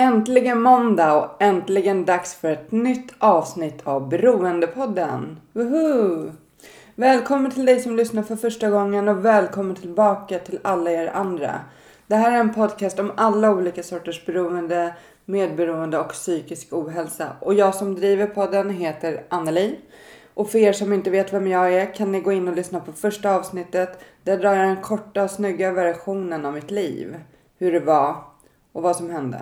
Äntligen måndag och äntligen dags för ett nytt avsnitt av Beroendepodden. Woohoo! Välkommen till dig som lyssnar för första gången och välkommen tillbaka till alla er andra. Det här är en podcast om alla olika sorters beroende, medberoende och psykisk ohälsa. Och jag som driver podden heter Anneli. Och för er som inte vet vem jag är kan ni gå in och lyssna på första avsnittet. Där drar jag den korta och snygga versionen av mitt liv. Hur det var och vad som hände.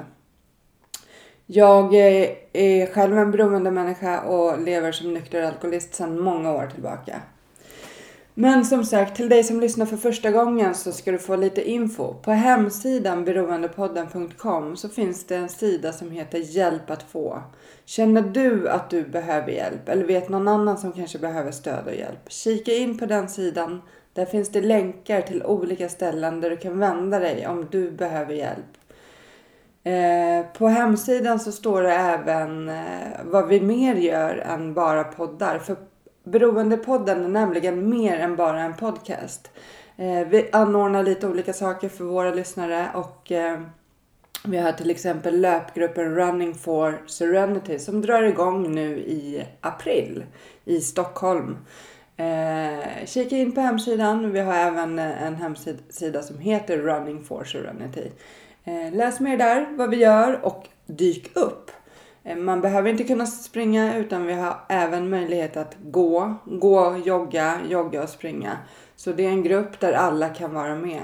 Jag eh, är- själv en beroende människa och lever som nykter alkoholist sedan många år tillbaka. Men som sagt, till dig som lyssnar för första gången så ska du få lite info. På hemsidan beroendepodden.com så finns det en sida som heter Hjälp att få. Känner du att du behöver hjälp eller vet någon annan som kanske behöver stöd och hjälp? Kika in på den sidan. Där finns det länkar till olika ställen där du kan vända dig om du behöver hjälp. Eh, på hemsidan så står det även eh, vad vi mer gör än bara poddar. För Beroendepodden är nämligen mer än bara en podcast. Eh, vi anordnar lite olika saker för våra lyssnare och vi har till exempel löpgruppen Running for Serenity som drar igång nu i april i Stockholm. Eh, kika in på hemsidan. Vi har även en hemsida som heter Running for Serenity. Eh, läs mer där vad vi gör och dyk upp. Eh, man behöver inte kunna springa utan vi har även möjlighet att gå, gå, jogga, jogga och springa. Så det är en grupp där alla kan vara med.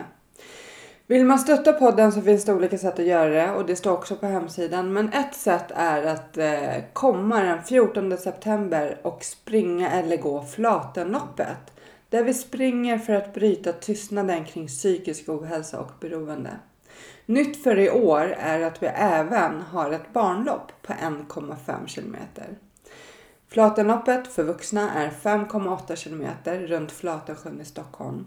Vill man stötta podden så finns det olika sätt att göra det och det står också på hemsidan. Men ett sätt är att eh, komma den 14 september och springa eller gå Flatenloppet. Där vi springer för att bryta tystnaden kring psykisk ohälsa och beroende. Nytt för i år är att vi även har ett barnlopp på 1,5 kilometer. Flatenloppet för vuxna är 5,8 kilometer runt Flatensjön i Stockholm.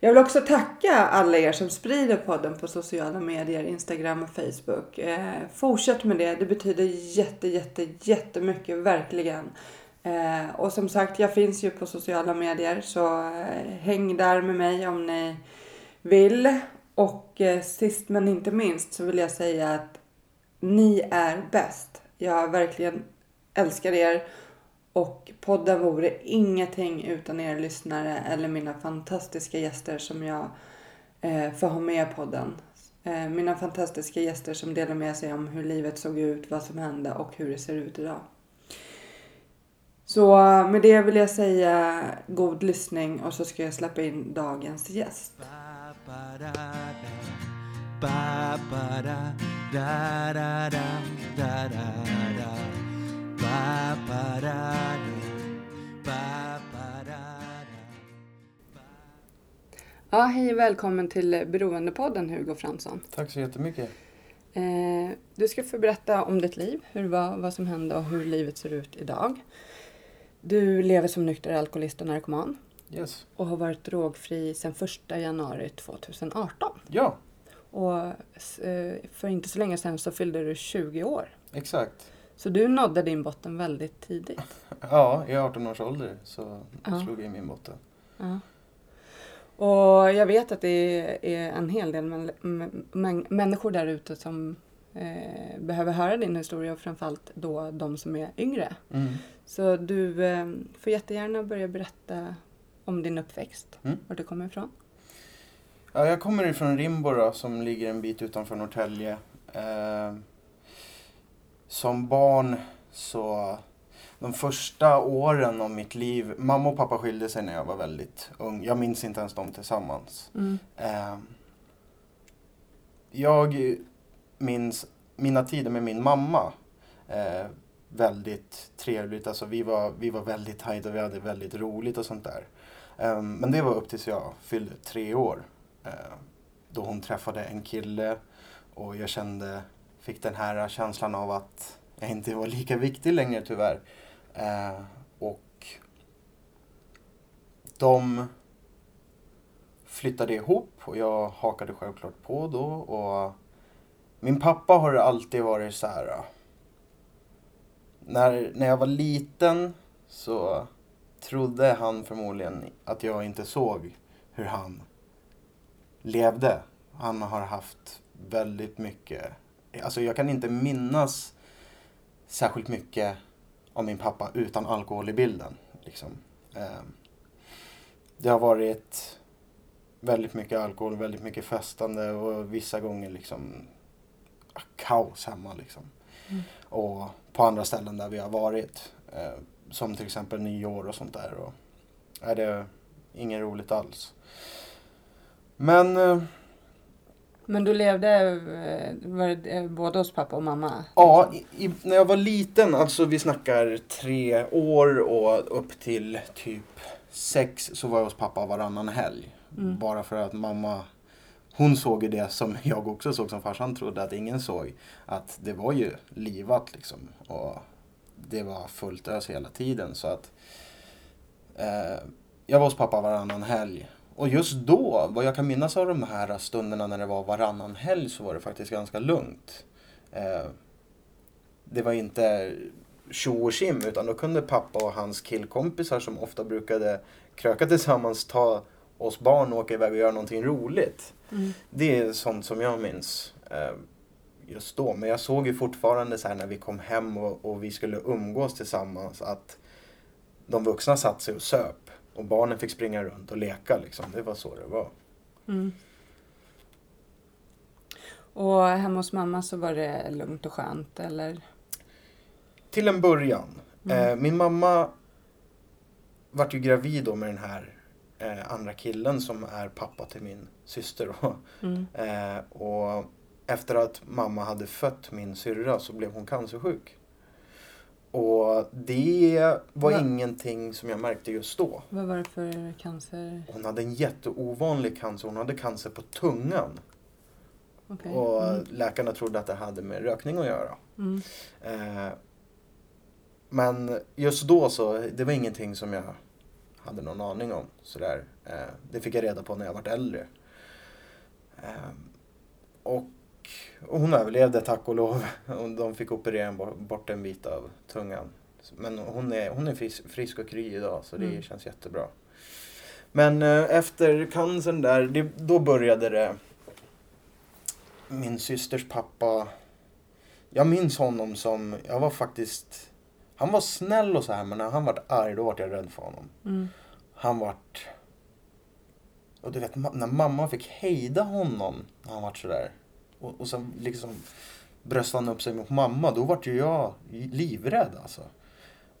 Jag vill också tacka alla er som sprider podden på sociala medier, Instagram och Facebook. Eh, fortsätt med det, det betyder jätte, jätte, jättemycket, verkligen. Eh, och som sagt, jag finns ju på sociala medier så eh, häng där med mig om ni vill. Och eh, sist men inte minst så vill jag säga att ni är bäst. Jag verkligen älskar er och podden vore ingenting utan er lyssnare eller mina fantastiska gäster som jag eh, får ha med i podden. Eh, mina fantastiska gäster som delar med sig om hur livet såg ut, vad som hände och hur det ser ut idag. Så med det vill jag säga god lyssning och så ska jag släppa in dagens gäst. Ja, hej och välkommen till Beroendepodden Hugo Fransson. Tack så jättemycket. Eh, du ska få berätta om ditt liv, hur det var, vad som hände och hur livet ser ut idag. Du lever som nykter alkoholist och narkoman Yes. och har varit drogfri sedan 1 januari 2018. Ja, Och eh, för inte så länge sedan så fyllde du 20 år. exakt. Så du nådde din botten väldigt tidigt. Ja, i 18 års ålder så Ja. slog jag in min botten. Ja. Och jag vet att det är en hel del människor där ute som eh, behöver höra din historia och framförallt då de som är yngre. Mm. Så du eh, får jättegärna börja berätta om din uppväxt, Mm. var du kommer ifrån. Ja, jag kommer ifrån Rimbo då, som ligger en bit utanför Norrtälje. Eh, som barn så, de första åren av mitt liv, mamma och pappa skilde sig när jag var väldigt ung. Jag minns inte ens dem tillsammans. Mm. Eh, jag minns mina tider med min mamma. Eh, väldigt trevligt. Alltså vi var, vi var väldigt tajta, vi hade väldigt roligt och sånt där. Ehm, men det var upp tills jag fyllde tre år. Ehm, då hon träffade en kille och jag kände, fick den här känslan av att jag inte var lika viktig längre tyvärr. Ehm, och de flyttade ihop och jag hakade självklart på då. Och min pappa har alltid varit så här. Äh, när, när jag var liten så trodde han förmodligen att jag inte såg hur han levde. Han har haft väldigt mycket, alltså jag kan inte minnas särskilt mycket av min pappa utan alkohol i bilden. Liksom. Ehm, det har varit väldigt mycket alkohol, väldigt mycket festande och vissa gånger liksom kaos hemma liksom. Mm. Och på andra ställen där vi har varit. Som till exempel nyår och sånt där. Och är det inget roligt alls. Men... Eh, men du levde eh, var eh, både hos pappa och mamma? Ja, i, i, när jag var liten, alltså vi snackar tre år och upp till typ sex så var jag hos pappa varannan helg. Mm. Bara för att mamma hon såg ju det som jag också såg som farsan trodde att ingen såg. Att det var ju livat liksom. Och det var fullt ös hela tiden. Så att eh, jag var hos pappa varannan helg. Och just då, vad jag kan minnas av de här stunderna när det var varannan helg så var det faktiskt ganska lugnt. Eh, det var inte tjo och kim utan då kunde pappa och hans killkompisar som ofta brukade kröka tillsammans ta oss barn och åka iväg och göra någonting roligt. Mm. Det är sånt som jag minns eh, just då. Men jag såg ju fortfarande så här när vi kom hem och, och, vi skulle umgås tillsammans att de vuxna satt sig och söp och barnen fick springa runt och leka. Liksom. Det var så det var. Mm. Och hemma hos mamma så var det lugnt och skönt eller? Till en början. Mm. Eh, min mamma vart ju gravid då med den här eh, andra killen som är pappa till min syster. Mm. eh, och efter att mamma hade fött min syrra så blev hon cancersjuk. Och det var Va? ingenting som jag märkte just då. Vad var det för cancer? Hon hade en jätteovanlig cancer. Hon hade cancer på tungan. Okay. Och mm. läkarna trodde att det hade med rökning att göra. Mm. Eh, men just då så, det var ingenting som jag hade någon aning om. Sådär. Eh, det fick jag reda på när jag var äldre. Eh, och, och, hon överlevde tack och lov. Och de fick operera bort en bit av tungan. Men hon är, hon är frisk, och kry idag så det mm. känns jättebra. Men eh, efter cancern där, det, då började det. Min systers pappa. Jag minns honom som, jag var faktiskt han var snäll och så här men när han var arg då var jag rädd för honom. Mm. Han vart... Och du vet när mamma fick hejda honom när han vart sådär. Och, och sen liksom bröstade han upp sig mot mamma. Då vart ju jag livrädd alltså.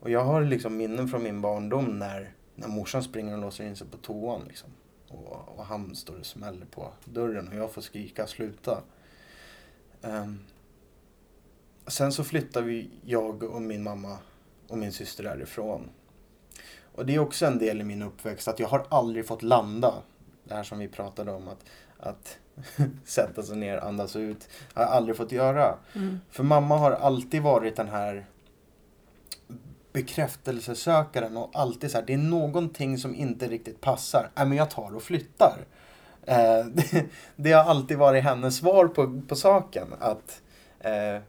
Och jag har liksom minnen från min barndom när, när morsan springer och låser in sig på toan liksom. Och, och han står och smäller på dörren och jag får skrika sluta. Um, sen så flyttade vi, jag och min mamma och min syster därifrån. Och det är också en del i min uppväxt att jag har aldrig fått landa. Det här som vi pratade om att, att sätta sig ner, andas ut. har jag aldrig fått göra. Mm. För mamma har alltid varit den här bekräftelsesökaren och alltid så här, det är någonting som inte riktigt passar. Nej men jag tar och flyttar. Eh, det, det, har alltid varit hennes svar på, på saken. Att eh,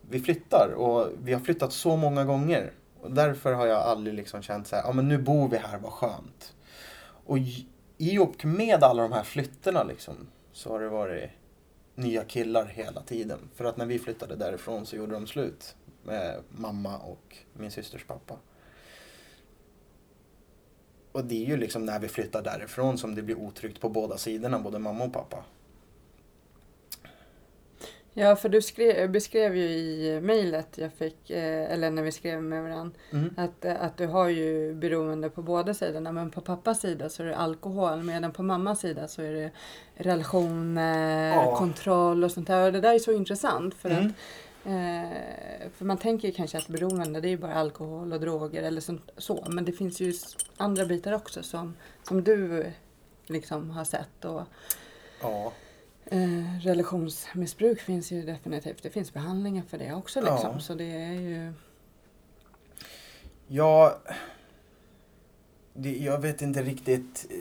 vi flyttar och vi har flyttat så många gånger. Och därför har jag aldrig liksom känt så här, ja men nu bor vi här, vad skönt. Och i och med alla de här flytterna liksom, så har det varit nya killar hela tiden. För att när vi flyttade därifrån så gjorde de slut med mamma och min systers pappa. Och det är ju liksom när vi flyttar därifrån som det blir otryggt på båda sidorna, både mamma och pappa. Ja, för du skrev, beskrev ju i mejlet jag fick, eh, eller när vi skrev med varandra, mm. att, eh, att du har ju beroende på båda sidorna. Men på pappas sida så är det alkohol, medan på mammas sida så är det relationer, ja. kontroll och sånt där. Och det där är så intressant för mm. att Eh, för man tänker kanske att beroende det är bara alkohol och droger eller sånt, så. Men det finns ju andra bitar också som, som du liksom har sett. Och, Ja. Eh, relationsmissbruk finns ju definitivt. Det finns behandlingar för det också liksom. Ja. Så det är ju... Jag, det, jag vet inte riktigt. eh,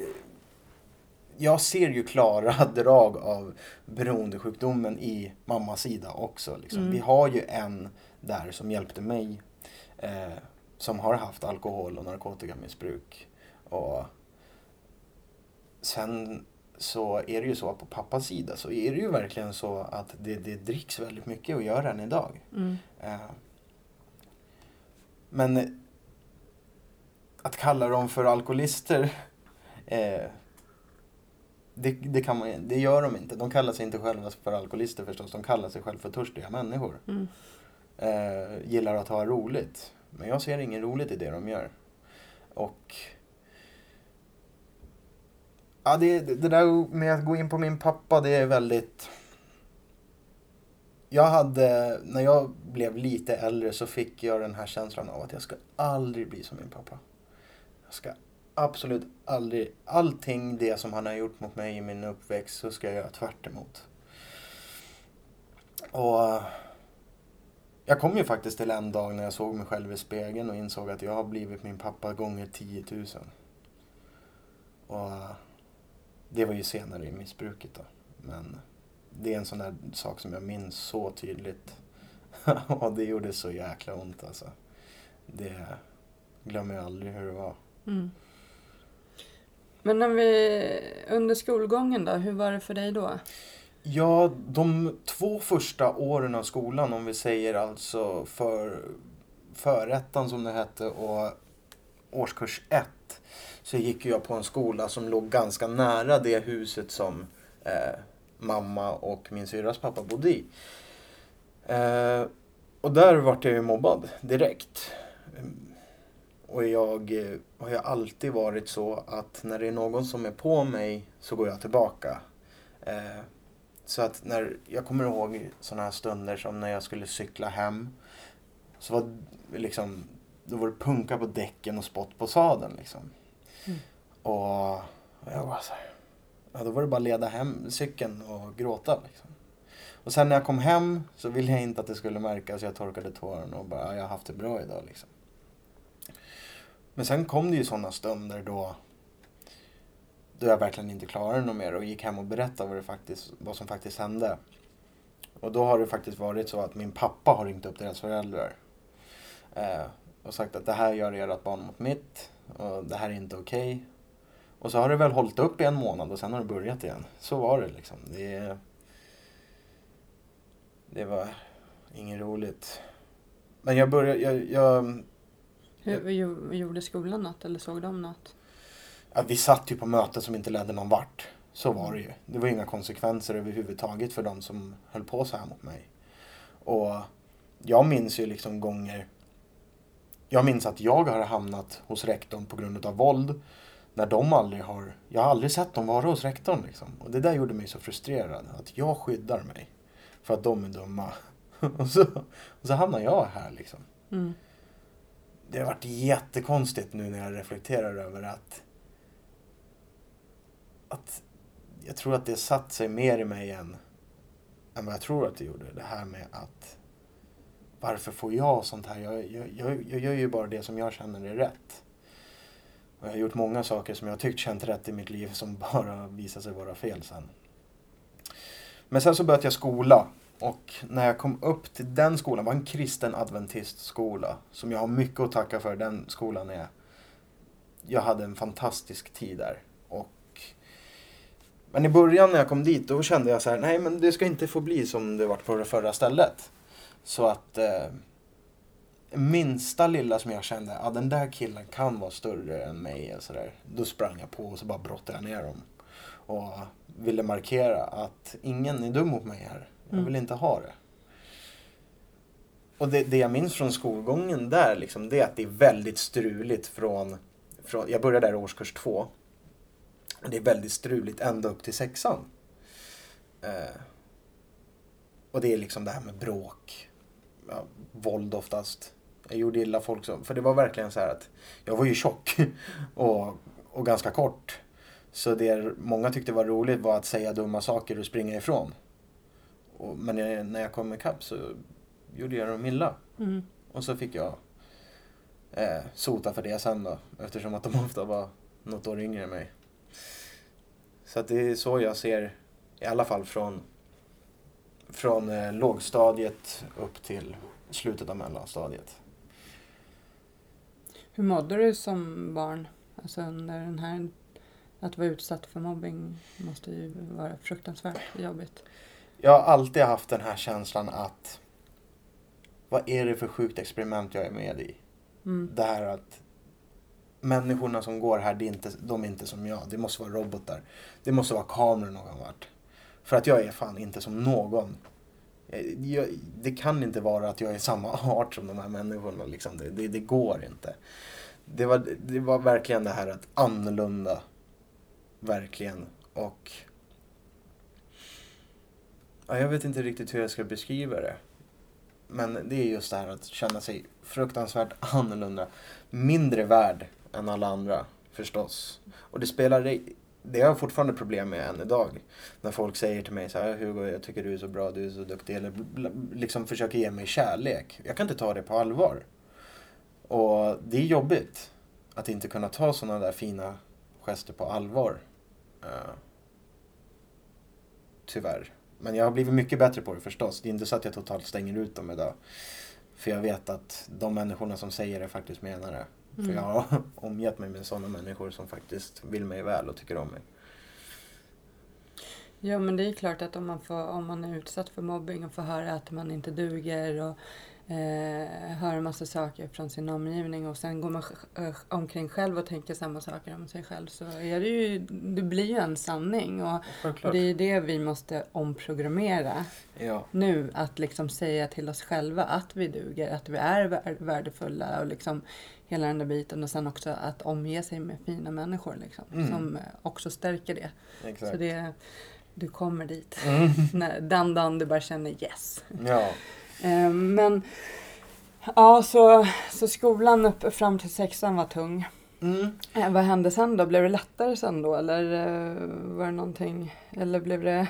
Jag ser ju klara drag av beroendesjukdomen i mammas sida också. Liksom. Mm. Vi har ju en där som hjälpte mig. Eh, som har haft alkohol och narkotikamissbruk. Och sen så är det ju så att på pappas sida så är det ju verkligen så att det, det dricks väldigt mycket och gör än idag. Mm. Eh, Men att kalla dem för alkoholister, eh, det, det, kan man, det gör de inte. De kallar sig inte själva för alkoholister förstås, de kallar sig själva för törstiga människor. Mm. Eh, gillar att ha roligt. Men jag ser inget roligt i det de gör. Och Ja, det, det där med att gå in på min pappa, det är väldigt... Jag hade, när jag blev lite äldre så fick jag den här känslan av att jag ska aldrig bli som min pappa. Jag ska absolut aldrig, allting det som han har gjort mot mig i min uppväxt så ska jag göra tvärt emot. Och jag kom ju faktiskt till en dag när jag såg mig själv i spegeln och insåg att jag har blivit min pappa gånger 10 000. Och det var ju senare i missbruket då. Men det är en sån där sak som jag minns så tydligt. och det gjorde så jäkla ont alltså. Det glömmer jag aldrig hur det var. Mm. Men när vi, under skolgången då, hur var det för dig då? Ja, de två första åren av skolan, om vi säger alltså för förrättan som det hette och årskurs ett, så gick jag på en skola som låg ganska nära det huset som eh, mamma och min syrras pappa bodde i. Eh, och där vart jag ju mobbad direkt. Eh, och jag eh, har ju alltid varit så att när det är någon som är på mig så går jag tillbaka. Eh, så att när, jag kommer ihåg sådana här stunder som när jag skulle cykla hem. Så var det liksom, då var det punka på däcken och spott på sadeln liksom. Mm. Och, jag var så här, ja, då var det bara att leda hem cykeln och gråta liksom. Och sen när jag kom hem så ville jag inte att det skulle märkas. Jag torkade tårarna och bara, ja, jag har haft det bra idag liksom. Men sen kom det ju sådana stunder då då jag verkligen inte klarade något mer och gick hem och berättade vad, det faktiskt, vad som faktiskt hände. Och då har det faktiskt varit så att min pappa har ringt upp deras föräldrar. Eh, och sagt att det här gör ert barn mot mitt och det här är inte okej. Och så har det väl hållit upp i en månad och sen har det börjat igen. Så var det liksom. Det, det var inget roligt. Men jag började, jag, jag Hur, gjo- gjorde skolan något eller såg de något? Ja, vi satt ju på möten som inte ledde någon vart. Så var det ju. Det var inga konsekvenser överhuvudtaget för de som höll på så här mot mig. Och jag minns ju liksom gånger... Jag minns att jag har hamnat hos rektorn på grund av våld. När de aldrig har... Jag har aldrig sett dem vara hos rektorn liksom. Och det där gjorde mig så frustrerad. Att jag skyddar mig. För att de är dumma. och, så, och så hamnar jag här liksom. Mm. Det har varit jättekonstigt nu när jag reflekterar över att att jag tror att det satt sig mer i mig än, än vad jag tror att det gjorde. Det här med att varför får jag sånt här? Jag, jag, jag, jag gör ju bara det som jag känner är rätt. Och jag har gjort många saker som jag tyckt känt rätt i mitt liv som bara visar sig vara fel sen. Men sen så började jag skola. Och när jag kom upp till den skolan, var en kristen adventistskola. Som jag har mycket att tacka för. Den skolan är... Jag hade en fantastisk tid där. Och... Men i början när jag kom dit då kände jag så här, nej men det ska inte få bli som det var på det förra stället. Så att... Eh, minsta lilla som jag kände, ja den där killen kan vara större än mig. Och så där, då sprang jag på och så bara brottade jag ner dem. Och ville markera att ingen är dum mot mig här. Jag Mm. vill inte ha det. Och det, det jag minns från skolgången där, liksom, det är att det är väldigt struligt från, från... Jag började där i årskurs två. Och det är väldigt struligt ända upp till sexan. Eh, och det är liksom det här med bråk. Ja, våld oftast. Jag gjorde illa folk som, för det var verkligen så här att jag var ju tjock och, och ganska kort. Så det många tyckte var roligt var att säga dumma saker och springa ifrån. Och, men jag, när jag kom ikapp så gjorde jag dem illa. Mm. Och så fick jag eh, sota för det sen då. Eftersom att de ofta var något år yngre än mig. Så att det är så jag ser, i alla fall från, från eh, lågstadiet upp till slutet av mellanstadiet. Hur mådde du som barn? Alltså under den här... Att vara utsatt för mobbing måste ju vara fruktansvärt jobbigt. Jag har alltid haft den här känslan att vad är det för sjukt experiment jag är med i? Mm. Det här att människorna som går här, det är inte, de är inte som jag. Det måste vara robotar. Det måste vara kameror någon vart. För att jag är fan inte som någon. Eh, jag, det kan inte vara att jag är samma art som de här människorna. Liksom. Det, det, det går inte. Det var, det var verkligen det här att annorlunda. Verkligen. Och ja, jag vet inte riktigt hur jag ska beskriva det. Men det är just det här att känna sig fruktansvärt annorlunda. Mindre värd än alla andra förstås. Och det spelar det har jag fortfarande problem med än idag. När folk säger till mig så här, Hugo jag tycker du är så bra, du är så duktig. Eller liksom försöker ge mig kärlek. Jag kan inte ta det på allvar. Och det är jobbigt. Att inte kunna ta sådana där fina gester på allvar. Uh, tyvärr. Men jag har blivit mycket bättre på det förstås. Det är inte så att jag totalt stänger ut dem idag. För jag vet att de människorna som säger det faktiskt menar det. Mm. För jag har omgett mig med sådana människor som faktiskt vill mig väl och tycker om mig. Ja men det är klart att om man, får, om man är utsatt för mobbing och får höra att man inte duger och eh, hör en massa saker från sin omgivning och sen går man eh, omkring själv och tänker samma saker om sig själv så är det ju, det blir ju en sanning och, och det är det vi måste omprogrammera ja. nu. Att liksom säga till oss själva att vi duger, att vi är värdefulla och liksom hela den där biten och sen också att omge sig med fina människor liksom, mm. som också stärker det. Exakt. Så det, du kommer dit. Mm. När, den dagen du bara känner yes. Ja. Eh, men ja, så, så skolan upp fram till sexan var tung. Mm. Eh, vad hände sen då? Blev det lättare sen då eller eh, var det någonting? Eller blev det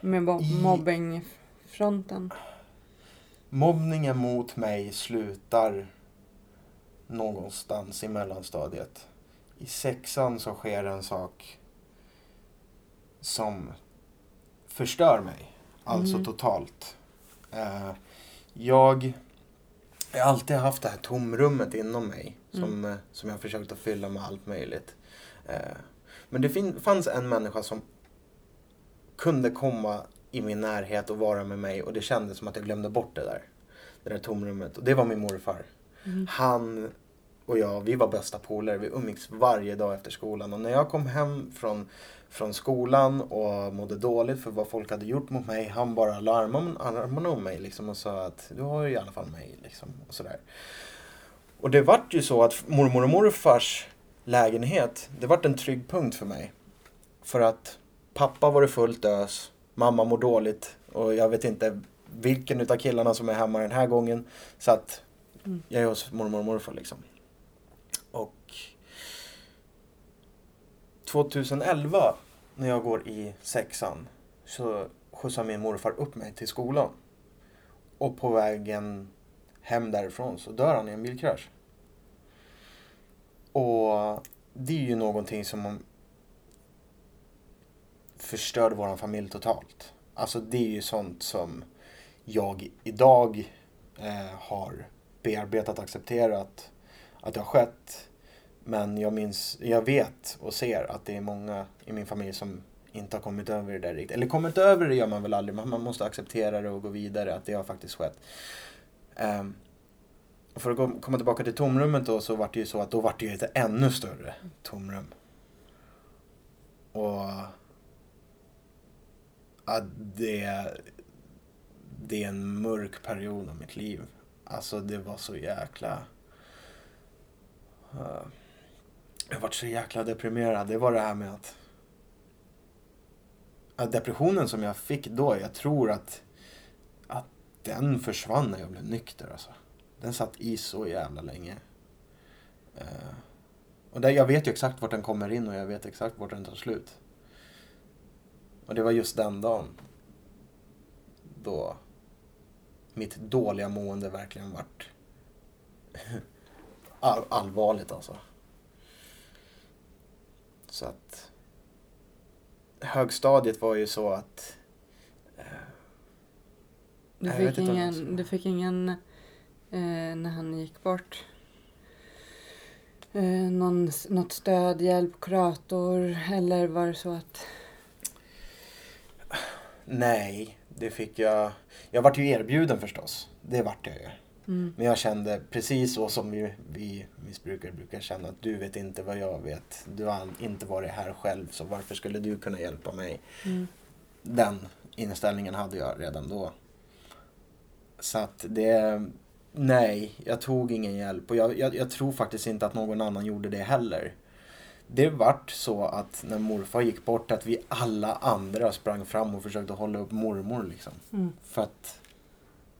med mobbingfronten? Mobbningen mot mig slutar någonstans i mellanstadiet. I sexan så sker en sak som förstör mig. Alltså mm. totalt. Uh, jag har alltid haft det här tomrummet inom mig. Som, mm. Eh, som jag försökt att fylla med allt möjligt. Uh, men det fanns en människa som kunde komma i min närhet och vara med mig och det kändes som att jag glömde bort det där. Det där tomrummet. Och det var min morfar. Mm. Han och jag, vi var bästa polare. Vi umgicks varje dag efter skolan. Och när jag kom hem från, från skolan och mådde dåligt för vad folk hade gjort mot mig. Han bara larmade armarna om mig liksom och sa att du har ju i alla fall mig. Liksom, och, sådär. och det vart ju så att mormor och morfars lägenhet, det vart en trygg punkt för mig. För att pappa var det fullt ös, mamma mår dåligt och jag vet inte vilken utav killarna som är hemma den här gången. Så att mm. jag är hos mormor och morfar liksom. Och 2011 när jag går i sexan så skjutsar min morfar upp mig till skolan. Och på vägen hem därifrån så dör han i en bilkrasch. Och det är ju någonting som förstörde vår familj totalt. Alltså det är ju sånt som jag idag eh, har bearbetat, accepterat att det har skett. Men jag minns, jag vet och ser att det är många i min familj som inte har kommit över det där riktigt. Eller kommit över det gör man väl aldrig, men man måste acceptera det och gå vidare, att det har faktiskt skett. Um, för att komma tillbaka till tomrummet då så var det ju så att då var det ju ett ännu större tomrum. Och ja, det, det är en mörk period av mitt liv. Alltså det var så jäkla Uh, jag var så jäkla deprimerad. Det var det här med att, att depressionen som jag fick då, jag tror att, att den försvann när jag blev nykter alltså. Den satt i så jävla länge. Eh, och där, jag vet ju exakt vart den kommer in och jag vet exakt vart den tar slut. Och det var just den dagen. Då mitt dåliga mående verkligen vart all, allvarligt alltså. Så att högstadiet var ju så att eh, Du fick ingen, du fick ingen eh, när han gick bort, eh, någon, något stöd, hjälp, kurator eller var det så att nej, det fick jag. Jag vart ju erbjuden förstås. Det vart jag ju. mm, Men jag kände precis så som vi, vi missbrukare brukar känna att du vet inte vad jag vet. Du har inte varit här själv så varför skulle du kunna hjälpa mig? mm, Den inställningen hade jag redan då. Så att det... Nej, jag tog ingen hjälp och jag, jag, jag tror faktiskt inte att någon annan gjorde det heller. Det vart så att när morfar gick bort att vi alla andra sprang fram och försökte hålla upp mormor liksom. mm. För att...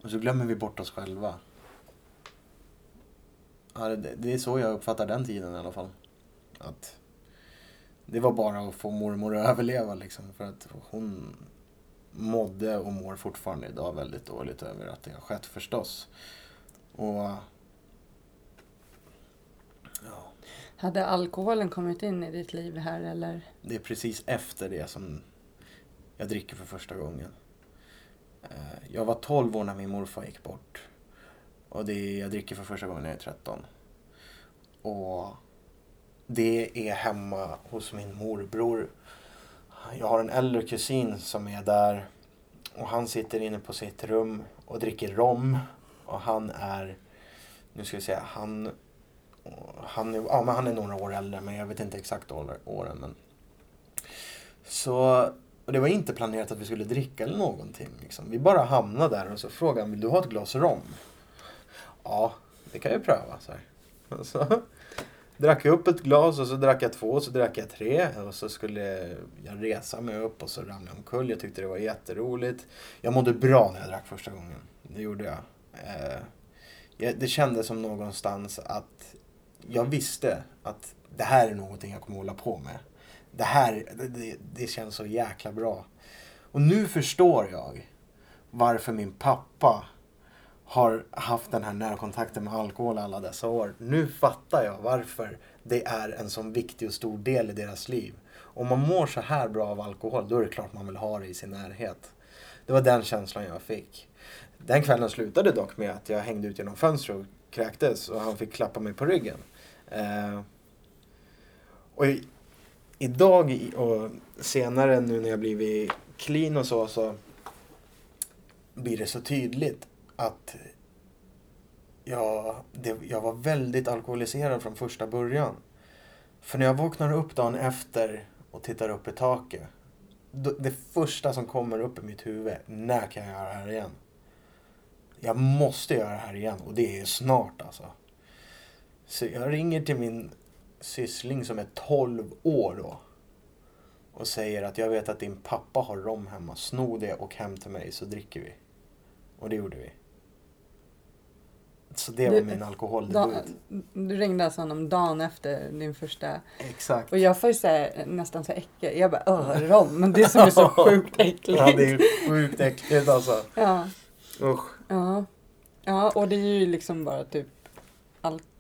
Och så glömmer vi bort oss själva. Ja, det, det är så jag uppfattar den tiden i alla fall. Att det var bara att få mormor att överleva liksom. För att hon mådde och mår fortfarande idag väldigt dåligt över att det har skett förstås. Och... Ja, hade alkoholen kommit in i ditt liv här eller? det är precis efter det som jag dricker för första gången. Eh, jag var 12 år när min morfar gick bort. Och det, jag dricker för första gången när jag är 13. Och det är hemma hos min morbror. Jag har en äldre kusin som är där. Och han sitter inne på sitt rum och dricker rom. Och han är, nu ska vi se, han, han, är, ja, men han är några år äldre men jag vet inte exakt år- åren. Men. Så, och det var inte planerat att vi skulle dricka eller någonting. Liksom. Vi bara hamnade där och så frågade han, vill du ha ett glas rom? Ja, det kan jag pröva. Så, här. Och så drack jag upp ett glas och så drack jag två och så drack jag tre. Och så skulle jag resa mig upp och så ramlade jag omkull. Jag tyckte det var jätteroligt. Jag mådde bra när jag drack första gången. Det gjorde jag. Eh, jag det kändes som någonstans att jag visste att det här är någonting jag kommer hålla på med. Det här, det, det, känns så jäkla bra. Och nu förstår jag varför min pappa har haft den här närkontakten med alkohol alla dessa år. Nu fattar jag varför det är en sån viktig och stor del i deras liv. Om man mår så här bra av alkohol, då är det klart man vill ha det i sin närhet. Det var den känslan jag fick. Den kvällen slutade dock med att jag hängde ut genom fönstret och kräktes och han fick klappa mig på ryggen. Eh, och i, idag och senare nu när jag blivit clean och så, så blir det så tydligt att jag, det, jag var väldigt alkoholiserad från första början. För när jag vaknar upp dagen efter och tittar upp i taket. då- Det första som kommer upp i mitt huvud, när kan jag göra det här igen? Jag måste göra det här igen och det är snart alltså. Så jag ringer till min syssling som är 12 år då. Och säger att jag vet att din pappa har rom hemma. Sno det och hem till mig så dricker vi. Och det gjorde vi. Så det var Du- min alkoholdebut. du ringde alltså honom dagen efter din första Exakt. och jag får ju säga nästan så äcklig. Jag bara öh, rom. Men det som är så sjukt äckligt. Ja, det är sjukt äckligt alltså. ja, Usch. ja. ja, och det är ju liksom bara typ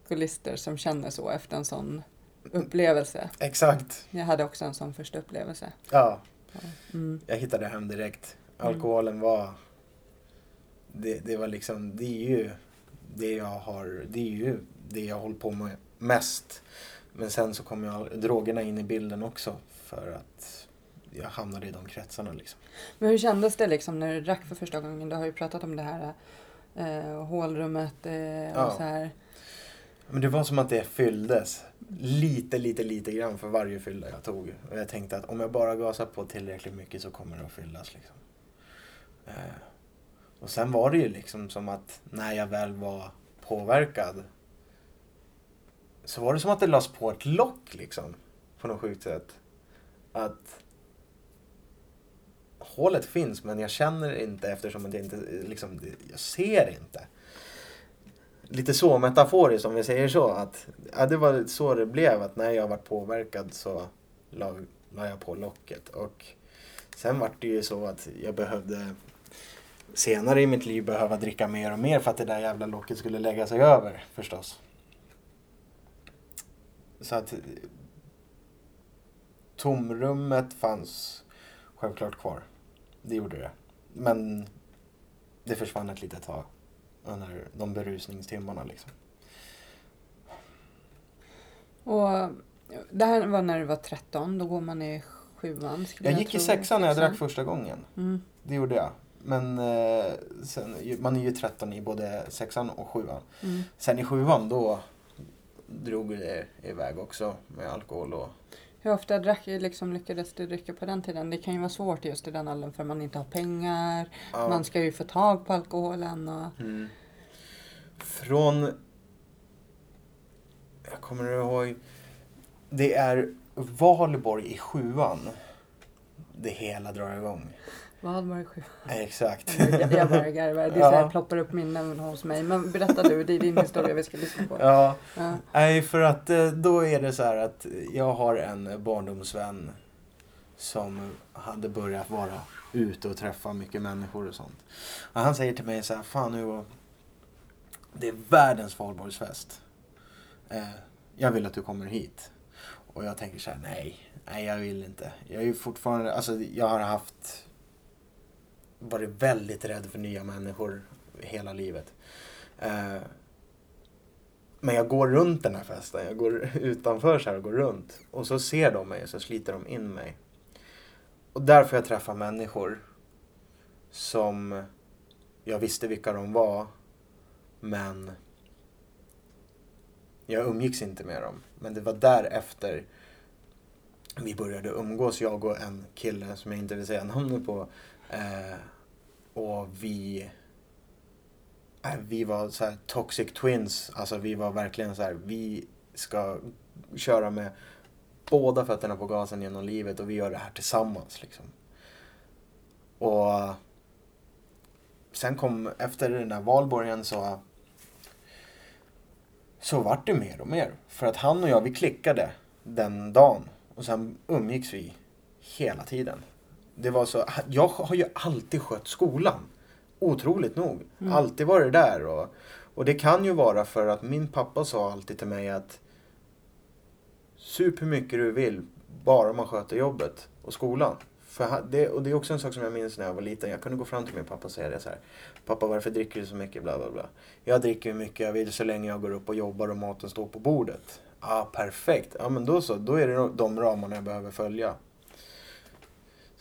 alkoholister som känner så efter en sån upplevelse. Exakt. Jag hade också en sån första upplevelse. Ja, Mm. jag hittade hem direkt. Alkoholen var... Det, det var liksom, det är ju det jag har, det är ju det jag håller på med mest. Men sen så kom jag drogerna in i bilden också för att jag hamnade i de kretsarna liksom. Men hur kändes det liksom när du drack för första gången? Du har ju pratat om det här eh, hålrummet eh, och Ja. så här. Men det var som att det fylldes lite, lite, lite grann för varje fylla jag tog. Och jag tänkte att om jag bara gasar på tillräckligt mycket så kommer det att fyllas liksom. Eh, och sen var det ju liksom som att när jag väl var påverkad så var det som att det lades på ett lock liksom. På något sjukt sätt. Att hålet finns men jag känner inte eftersom att jag inte, liksom, jag ser inte. Lite så metaforiskt om vi säger så. Att, ja, det var så det blev att när jag var påverkad så la, la jag på locket. Och sen var det ju så att jag behövde senare i mitt liv behöva dricka mer och mer för att det där jävla locket skulle lägga sig över förstås. Så att tomrummet fanns självklart kvar. Det gjorde det. Men det försvann ett litet tag under de berusningstimmarna liksom. Och det här var när du var 13, då går man i sjuan. skulle Jag gick i sexan när jag drack första gången. Mm. Det gjorde jag. Men eh, sen, man är ju 13 i både sexan och sjuan. Mm. Sen i sjuan då drog det iväg också med alkohol och Hur ofta drack, liksom, lyckades du dricka på den tiden? Det kan ju vara svårt just i den åldern för man inte har pengar. Ja. Man ska ju få tag på alkoholen. Och... Mm. Från... Jag kommer ihåg... Det är Valborg i sjuan. Det hela drar igång. Vad var det sju? Exakt. Jag, bara garvar. Det är Ja. så här, ploppar upp minnen hos mig. Men berätta du, det är din historia vi ska lyssna på. Ja, Ja. nej för att eh, då är det så här att jag har en barndomsvän som hade börjat vara ute och träffa mycket människor och sånt. Och han säger till mig så här, fan nu det är världens valborgsfest. Eh, jag vill att du kommer hit. Och jag tänker så här, nej, nej jag vill inte. Jag är ju fortfarande, alltså jag har haft, varit väldigt rädd för nya människor hela livet. Eh, men jag går runt den här festen, jag går utanför så här och går runt. Och så ser de mig och så sliter de in mig. Och där får jag träffa människor som jag visste vilka de var. Men jag umgicks inte med dem. Men det var därefter vi började umgås, jag och en kille som jag inte vill säga namnet på. Eh, och vi Eh, vi var så här toxic twins. Alltså vi var verkligen så här, vi ska köra med båda fötterna på gasen genom livet och vi gör det här tillsammans liksom. Och sen kom, efter den där valborgen så så vart det mer och mer. För att han och jag, vi klickade den dagen. Och sen umgicks vi hela tiden. Det var så, jag har ju alltid skött skolan. Otroligt nog. Mm. Alltid varit där. Och, och det kan ju vara för att min pappa sa alltid till mig att Sup hur mycket du vill, bara man sköter jobbet och skolan. För det, och det är också en sak som jag minns när jag var liten. Jag kunde gå fram till min pappa och säga det så här. Pappa varför dricker du så mycket? Bla bla bla. Jag dricker hur mycket jag vill så länge jag går upp och jobbar och maten står på bordet. Ah, perfekt. Ja men då så, då är det de ramarna jag behöver följa.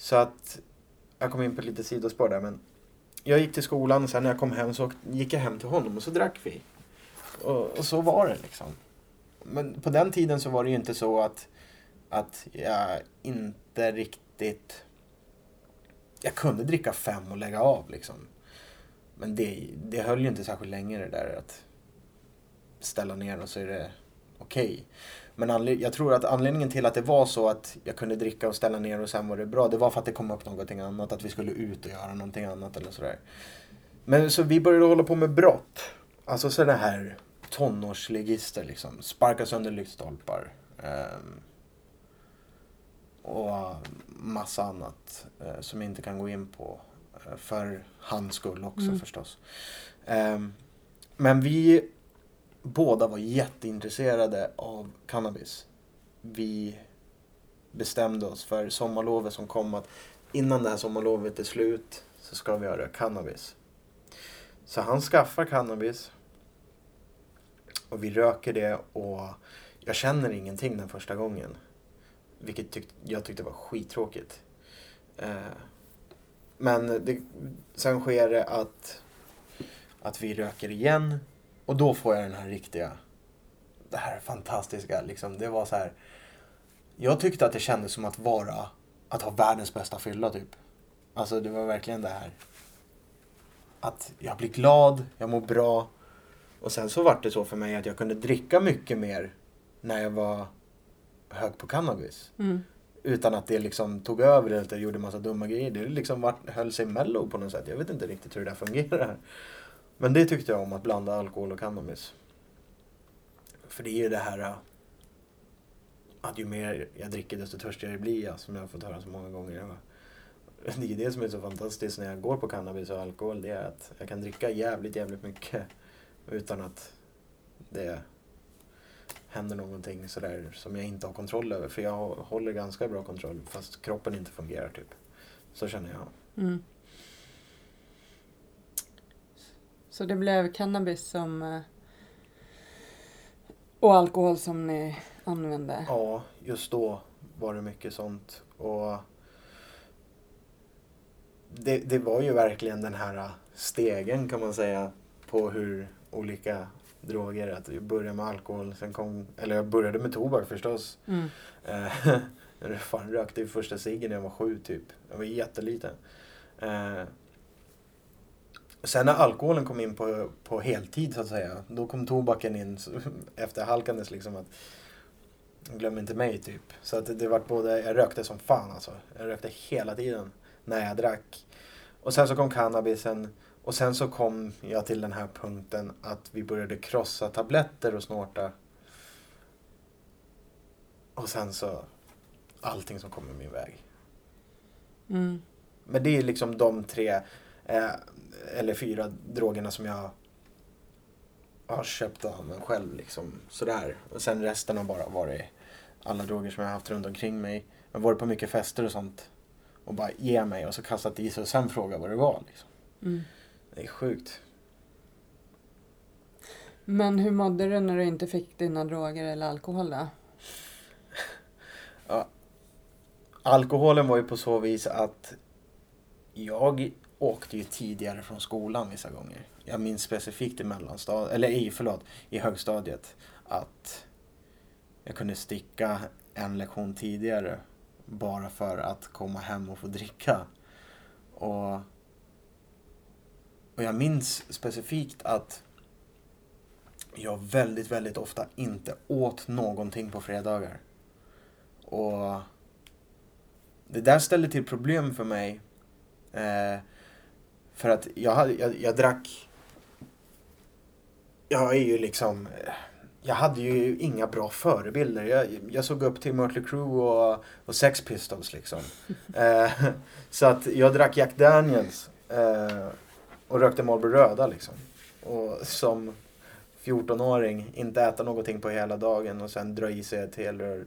Så att, jag kom in på ett litet sidospår där men jag gick till skolan och sen när jag kom hem så gick jag hem till honom och så drack vi. Och, och så var det liksom. Men på den tiden så var det ju inte så att, att jag inte riktigt... Jag kunde dricka fem och lägga av liksom. Men det, det höll ju inte särskilt länge det där att ställa ner och så är det okej. Men jag tror att anledningen till att det var så att jag kunde dricka och ställa ner och sen var det bra, det var för att det kom upp någonting annat, att vi skulle ut och göra någonting annat eller sådär. Men så vi började hålla på med brott. Alltså sådana här tonårsligister liksom. Sparka sönder lyktstolpar. ehm, och massa annat eh, som jag inte kan gå in på. eh, för hans skull också Mm. förstås. Ehm, men vi båda var jätteintresserade av cannabis. Vi bestämde oss för sommarlovet som kom att innan det här sommarlovet är slut så ska vi göra cannabis. Så han skaffar cannabis och vi röker det och jag känner ingenting den första gången. Vilket tyck, jag tyckte var skittråkigt. Eh, men det, sen sker det att, att vi röker igen och då får jag den här riktiga, det här fantastiska liksom. Det var så här. Jag tyckte att det kändes som att vara, att ha världens bästa fylla typ. Alltså det var verkligen det här. Att jag blir glad, jag mår bra. Och sen så var det så för mig att jag kunde dricka mycket mer när jag var hög på cannabis. Mm. utan att det liksom tog över eller att jag gjorde massa dumma grejer. Det liksom vart, höll sig mellow på något sätt. Jag vet inte riktigt hur det där fungerar. Men det tyckte jag om, att blanda alkohol och cannabis. För det är ju det här äh, att ju mer jag dricker desto törstigare blir jag, som jag har fått höra så många gånger. Det är det som är så fantastiskt när jag går på cannabis och alkohol. Det är att jag kan dricka jävligt, jävligt mycket utan att det händer någonting sådär som jag inte har kontroll över. För jag håller ganska bra kontroll fast kroppen inte fungerar typ. Så känner jag. Mm. Så det blev cannabis som eh, och alkohol som ni använde? Ja, just då var det mycket sånt. Och det, det var ju verkligen den här stegen kan man säga på hur olika droger. Att jag började med alkohol, sen kom, eller jag började med tobak förstås. Mm. jag fan rökte första ciggen när jag var sju typ. Jag var jätteliten. Sen när alkoholen kom in på, på heltid så att säga, då kom tobaken in efter halkandes liksom. att Glöm inte mig typ. Så att det, det var både, jag rökte som fan alltså. Jag rökte hela tiden när jag drack. Och sen så kom cannabisen. Och sen så kom jag till den här punkten att vi började krossa tabletter och snorta. Och sen så allting som kom i min väg. Mm. Men det är liksom de tre, eh, eller fyra drogerna som jag har köpt av mig själv. Liksom, sådär. Och sen resten har bara varit alla droger som jag har haft runt omkring mig. Jag har varit på mycket fester och sånt. Och bara ge mig och så kastat i sig och sen fråga vad det var. Liksom. Mm. Det är sjukt. Men hur mådde du när du inte fick dina droger eller alkohol då? ja, alkoholen var ju på så vis att jag åkte ju tidigare från skolan vissa gånger. Jag minns specifikt i mellanstadiet, eller i, förlåt, i högstadiet att jag kunde sticka en lektion tidigare bara för att komma hem och få dricka. Och, och jag minns specifikt att jag väldigt, väldigt ofta inte åt någonting på fredagar. Och det där ställde till problem för mig. Eh, för att jag, hade, jag, jag drack... Jag är ju liksom... Jag hade ju inga bra förebilder. Jag, jag såg upp till Mötley Crüe och, och Sex Pistols liksom. eh, så att jag drack Jack Daniels. Eh, och rökte Marlboro röda liksom. Och som 14-åring inte äta någonting på hela dagen och sen dra i sig ett helrör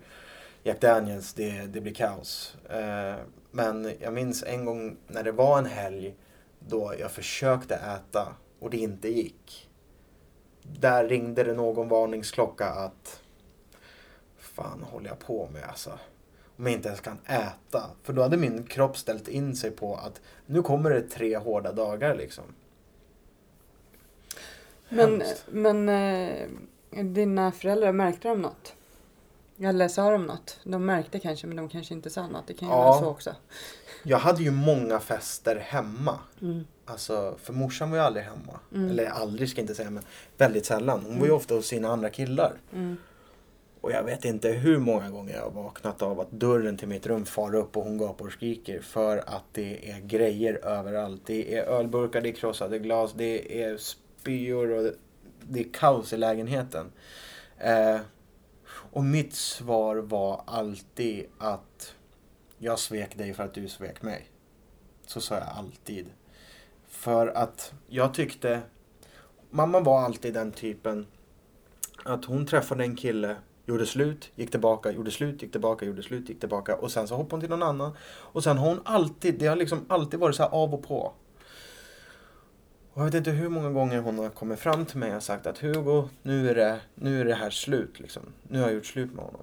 Jack Daniels, det, det blir kaos. Eh, men jag minns en gång när det var en helg då jag försökte äta och det inte gick. Där ringde det någon varningsklocka att fan håller jag på med alltså? Om jag inte ens kan äta. För då hade min kropp ställt in sig på att nu kommer det tre hårda dagar liksom. Men, men eh, dina föräldrar, märkte de något? Eller sa de något? De märkte kanske men de kanske inte sa något. Det kan ju ja. vara så också. Jag hade ju många fester hemma. Mm. Alltså, för morsan var ju aldrig hemma. Mm. Eller aldrig ska jag inte säga men väldigt sällan. Hon var ju mm. ofta hos sina andra killar. Mm. Och jag vet inte hur många gånger jag har vaknat av att dörren till mitt rum far upp och hon gapar och skriker. För att det är grejer överallt. Det är ölburkar, det är krossade glas, det är spyor och det är kaos i lägenheten. Eh, och mitt svar var alltid att jag svek dig för att du svek mig. Så sa jag alltid. För att jag tyckte, mamma var alltid den typen att hon träffade en kille, gjorde slut, gick tillbaka, gjorde slut, gick tillbaka, gjorde slut, gick tillbaka och sen så hoppade hon till någon annan. Och sen har hon alltid, det har liksom alltid varit så av och på. Och jag vet inte hur många gånger hon har kommit fram till mig och sagt att Hugo, nu är det, nu är det här slut liksom. Nu har jag gjort slut med honom.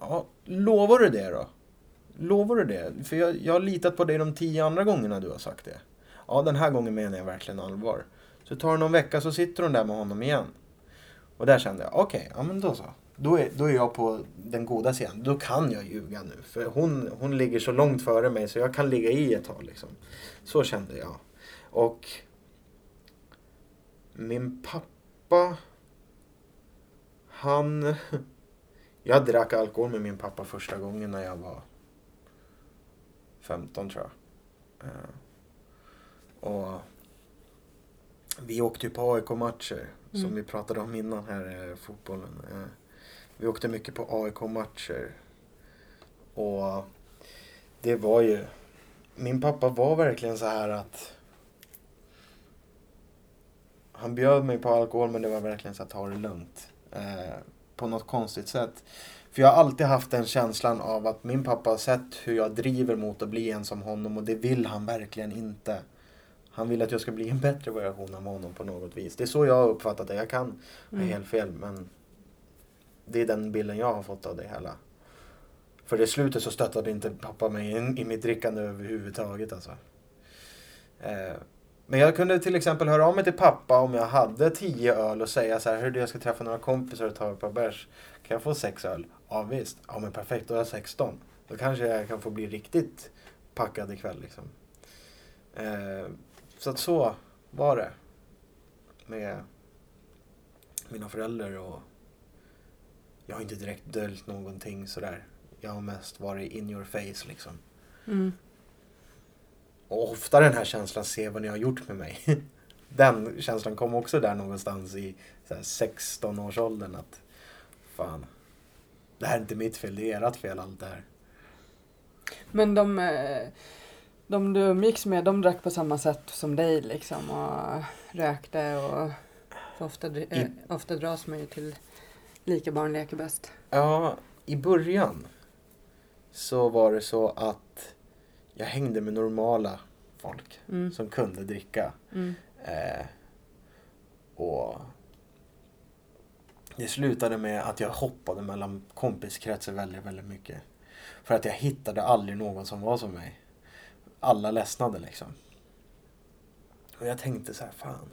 Ja, lovar du det då? Lovar du det? För jag, jag har litat på dig de tio andra gångerna du har sagt det. Ja, den här gången menar jag verkligen allvar. Så tar det någon vecka så sitter hon där med honom igen. Och där kände jag, okej, okay, ja men då så. Då är, då är jag på den goda sidan. Då kan jag ljuga nu. För hon, hon ligger så långt före mig så jag kan ligga i ett tag liksom. Så kände jag. Och min pappa, han... Jag drack alkohol med min pappa första gången när jag var 15 tror jag. Eh, och vi åkte ju på AIK-matcher som Mm. vi pratade om innan här, eh, fotbollen. Eh, vi åkte mycket på AIK-matcher. Och det var ju... Min pappa var verkligen så här att... Han bjöd mig på alkohol men det var verkligen så att ta det lugnt. Eh, på något konstigt sätt. För jag har alltid haft den känslan av att min pappa har sett hur jag driver mot att bli en som honom och det vill han verkligen inte. Han vill att jag ska bli en bättre version av honom på något vis. det är så jag har uppfattat det. Jag kan ha Mm. helt fel men det är den bilden jag har fått av det hela. För i slutet så stöttade inte pappa mig i, i mitt drickande överhuvudtaget alltså. Eh, men jag kunde till exempel höra av mig till pappa om jag hade tio öl och säga så här, hördu jag ska träffa några kompisar och ta ett par bärs. Kan jag få sex öl? Ja visst. Ja men perfekt, då har jag 16. Då kanske jag kan få bli riktigt packad ikväll liksom. Eh, så att så var det. Med mina föräldrar och jag har inte direkt döljt någonting sådär. Jag har mest varit in your face liksom. Mm. Och ofta den här känslan, se vad ni har gjort med mig. Den känslan kom också där någonstans i så här 16-årsåldern att fan, det här är inte mitt fel, det är ert fel allt det här. Men de, eh, de du umgicks med, de drack på samma sätt som dig liksom och rökte och ofta, dri- eh, I- ofta dras man ju till lika barn leker bäst. Ja, i början så var det så att jag hängde med normala folk Mm. som kunde dricka. Mm. Eh, och det slutade med att jag hoppade mellan kompiskretsar väldigt, väldigt mycket. För att jag hittade aldrig någon som var som mig. Alla ledsnade liksom. Och jag tänkte så här, fan.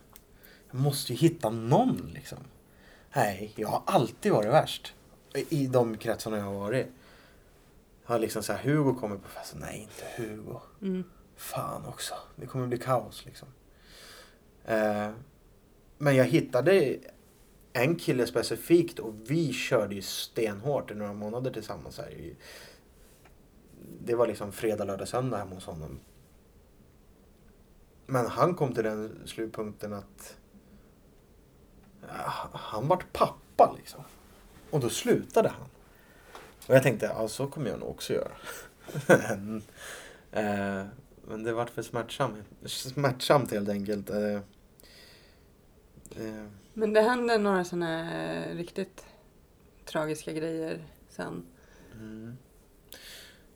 Jag måste ju hitta någon liksom. Nej, jag har alltid varit värst. I de kretsarna jag har varit. Har liksom så här, Hugo kommer på festen. Nej, inte Hugo. Mm. Fan också, det kommer bli kaos liksom. Eh, men jag hittade en kille specifikt och vi körde ju stenhårt i några månader tillsammans. Här. Det var liksom fredag, lördag, söndag hemma hos honom. Men han kom till den slutpunkten att ja, han vart pappa liksom. Och då slutade han. Och jag tänkte, ja så kommer jag nog också göra. Eh, men det vart för smärtsamt, smärtsamt helt enkelt. Eh, eh, Men det hände några sådana riktigt tragiska grejer sen. mm.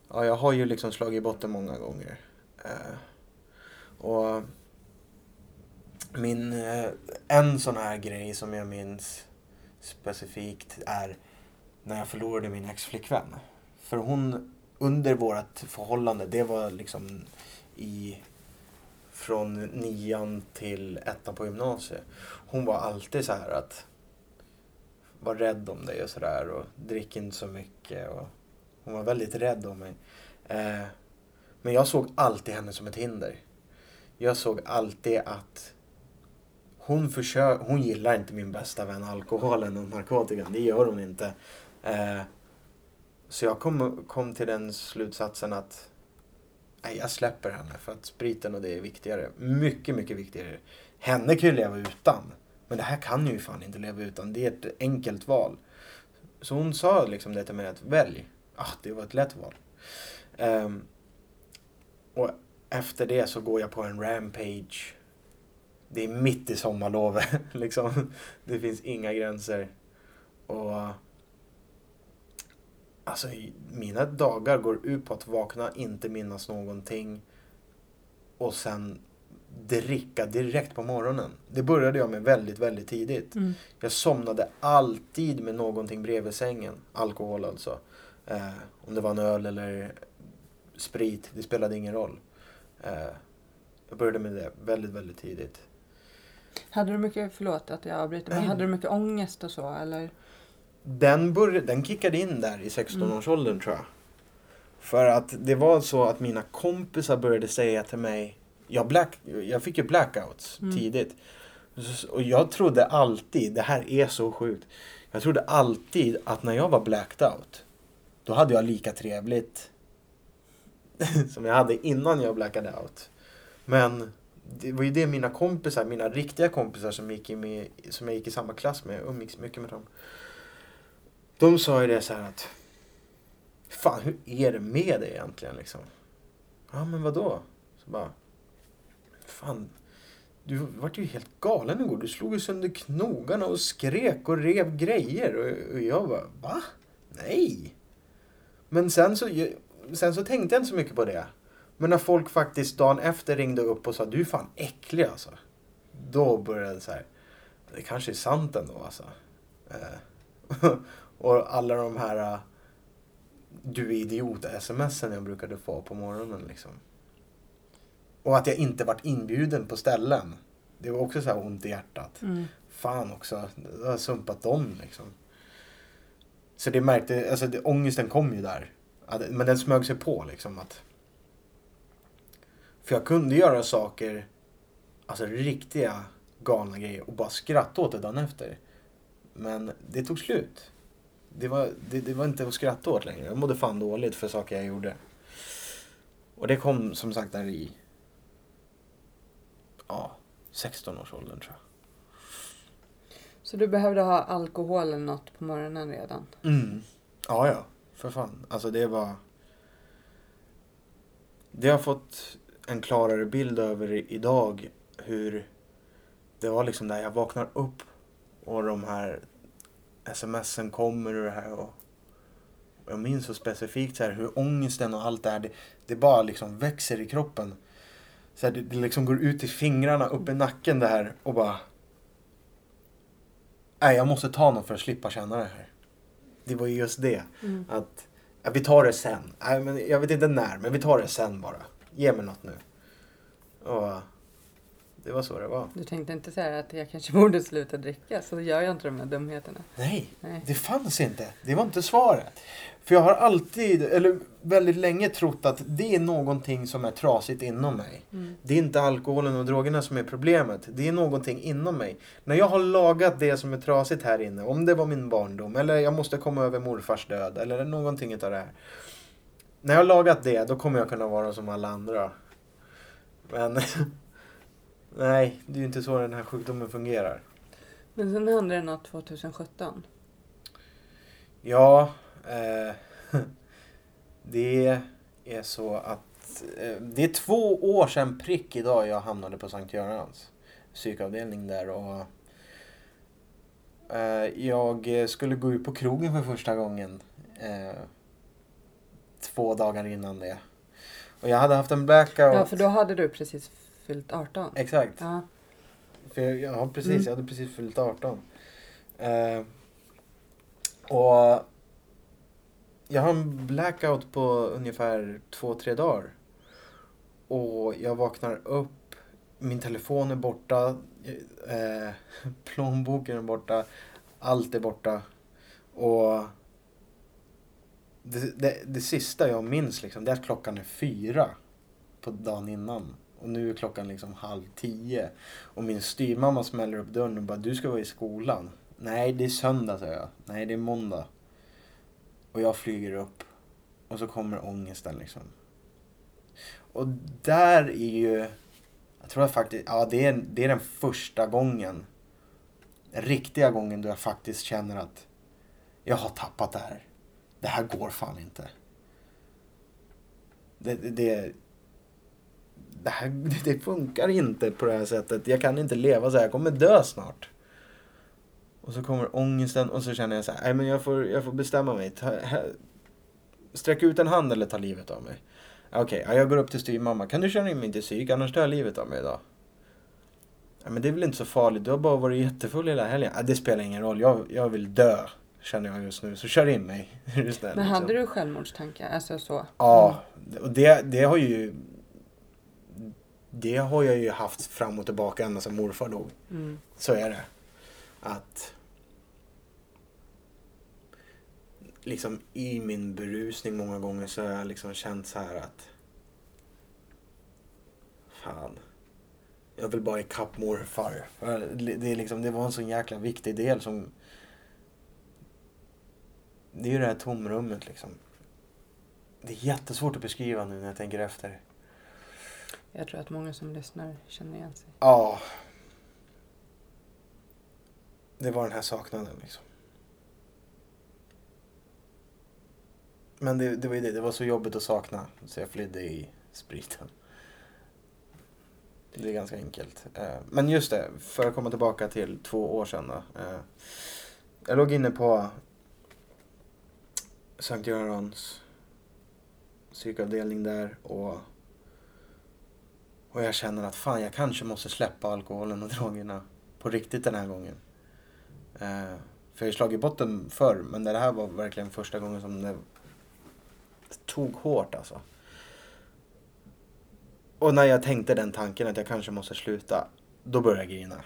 Ja, jag har ju liksom slagit botten många gånger. Eh, och min, eh, en sån här grej som jag minns specifikt är när jag förlorade min ex-flickvän. För hon, under vårt förhållande, det var liksom i från nian till ettan på gymnasiet. Hon var alltid så här att var rädd om dig och sådär och drick inte så mycket. Och hon var väldigt rädd om mig. Eh, men jag såg alltid henne som ett hinder. Jag såg alltid att hon, försö- hon gillar inte min bästa vän alkoholen och narkotikan. Det gör hon inte. Eh, så jag kom, kom till den slutsatsen att nej, jag släpper henne för att spriten och det är viktigare. Mycket, mycket viktigare. Henne kan ju leva utan. Men det här kan ju fan inte leva utan. Det är ett enkelt val. Så hon sa liksom det till mig att välj. Ah, det var ett lätt val. Um, och efter det så går jag på en rampage. Det är mitt i sommarlovet. liksom. Det finns inga gränser. Och Alltså mina dagar går ut på att vakna, inte minnas någonting och sen dricka direkt på morgonen. Det började jag med väldigt, väldigt tidigt. Mm. Jag somnade alltid med någonting bredvid sängen. Alkohol alltså. Eh, om det var en öl eller sprit, det spelade ingen roll. Eh, jag började med det väldigt, väldigt tidigt. Hade du mycket, förlåt att jag avbryter, men hade du mycket ångest och så eller? Den, började, den kickade in där i 16-årsåldern tror jag. För att det var så att mina kompisar började säga till mig, jag, black, jag fick ju blackouts Mm. tidigt. Och jag trodde alltid, det här är så sjukt. Jag trodde alltid att när jag var blacked out, då hade jag lika trevligt som jag hade innan jag blackade out. Men det var ju det mina kompisar, mina riktiga kompisar som, gick i med, som jag gick i samma klass med, umgicks mycket med dem. De sa ju det så här att Fan hur är det med dig egentligen liksom? Ja men vadå? Så bara Fan du vart ju helt galen igår. Du slog ju sönder knogarna och skrek och rev grejer. Och, och jag bara, va? Nej. Men sen så, sen så tänkte jag inte så mycket på det. Men när folk faktiskt dagen efter ringde upp och sa, du är fan äcklig alltså. Då började det så här, det kanske är sant ändå alltså. Eh. och alla de här uh, du är idiot-smsen jag brukade få på morgonen liksom. Och att jag inte varit inbjuden på ställen. Det var också så här ont i hjärtat. Mm. Fan också, jag har sumpat dem liksom. Så det märkte, alltså det, ångesten kom ju där. Men den smög sig på liksom att... För jag kunde göra saker, alltså riktiga galna grejer och bara skratta åt det dagen efter. Men det tog slut. Det var, det, det var inte att skratta åt längre. Jag mådde fan dåligt för saker jag gjorde. Och det kom som sagt där i ja, 16-årsåldern tror jag. Så du behövde ha alkohol eller något på morgonen redan? Mm. Ja, ja. För fan. Alltså det var... Det har fått en klarare bild över idag hur det var liksom där jag vaknar upp och de här smsen kommer och det här och jag minns så specifikt så här hur ångesten och allt det här det, det bara liksom växer i kroppen. Så här, det, det liksom går ut i fingrarna, upp i nacken det här och bara Nej, jag måste ta något för att slippa känna det här. Det var ju just det. Mm. Att ja, vi tar det sen. Nej, men jag vet inte när, men vi tar det sen bara. Ge mig något nu. Och det var så det var. Du tänkte inte säga att jag kanske borde sluta dricka så gör jag inte de här dumheterna? Nej, Nej. det fanns inte. Det var inte svaret. För jag har alltid, eller väldigt länge trott att det är någonting som är trasigt inom mig. Mm. Det är inte alkoholen och drogerna som är problemet. Det är någonting inom mig. När jag har lagat det som är trasigt här inne, om det var min barndom, eller jag måste komma över morfars död, eller någonting utav det här. När jag har lagat det, då kommer jag kunna vara som alla andra. Men nej, det är ju inte så den här sjukdomen fungerar. Men sen hände det något 2017. Ja, eh, det är så att eh, det är två år sedan prick idag jag hamnade på Sankt Görans psykavdelning där och eh, jag skulle gå ut på krogen för första gången eh, två dagar innan det. Och jag hade haft en blackout. Ja, för då hade du precis fyllt 18. Exakt. Ja. För jag, ja, precis. Mm. Jag hade precis fyllt 18. Eh, och jag har en blackout på ungefär två, tre dagar. Och jag vaknar upp, min telefon är borta, eh, plånboken är borta, allt är borta. Och det, det, det sista jag minns liksom, det är att klockan är fyra på dagen innan. Och nu är klockan liksom halv tio. Och min styrmamma smäller upp dörren och bara, du ska vara i skolan. Nej, det är söndag, säger jag. Nej, det är måndag. Och jag flyger upp. Och så kommer ångesten liksom. Och där är ju... Jag tror att faktiskt... Ja, det är, det är den första gången. Den riktiga gången då jag faktiskt känner att jag har tappat det här. Det här går fan inte. Det, det, det, det, här, det funkar inte på det här sättet. Jag kan inte leva så här. Jag kommer dö snart. Och så kommer ångesten och så känner jag så här, nej men jag får, jag får bestämma mig. Ta, här, sträck ut en hand eller ta livet av mig. Okej, ja, jag går upp till styrmamma. Kan du köra in mig till psyk? Annars tar jag livet av mig idag. Ja, men det är väl inte så farligt. Du har bara varit jättefull hela helgen. Ja, det spelar ingen roll. Jag, jag vill dö. Känner jag just nu. Så kör in mig. Istället, Men hade liksom. du självmordstankar? Alltså så? Ja, och det, det har ju... Det har jag ju haft fram och tillbaka ända sedan morfar dog. Mm. Så är det. Att liksom i min berusning många gånger så har jag liksom känt så här att fan, jag vill bara ikapp morfar. Det, är liksom, det var en sån jäkla viktig del som det är ju det här tomrummet liksom. Det är jättesvårt att beskriva nu när jag tänker efter. Jag tror att många som lyssnar känner igen sig. Ja. Det var den här saknaden liksom. Men det, det var ju det, det var så jobbigt att sakna. Så jag flydde i spriten. Det är ganska enkelt. Eh, men just det, för att komma tillbaka till två år sedan då. Eh, jag låg inne på Sankt Görans psykavdelning där och och jag känner att fan, jag kanske måste släppa alkoholen och drogerna på riktigt den här gången. Eh, för jag har slagit botten förr, men det här var verkligen första gången som det tog hårt alltså. Och när jag tänkte den tanken att jag kanske måste sluta, då började jag grina.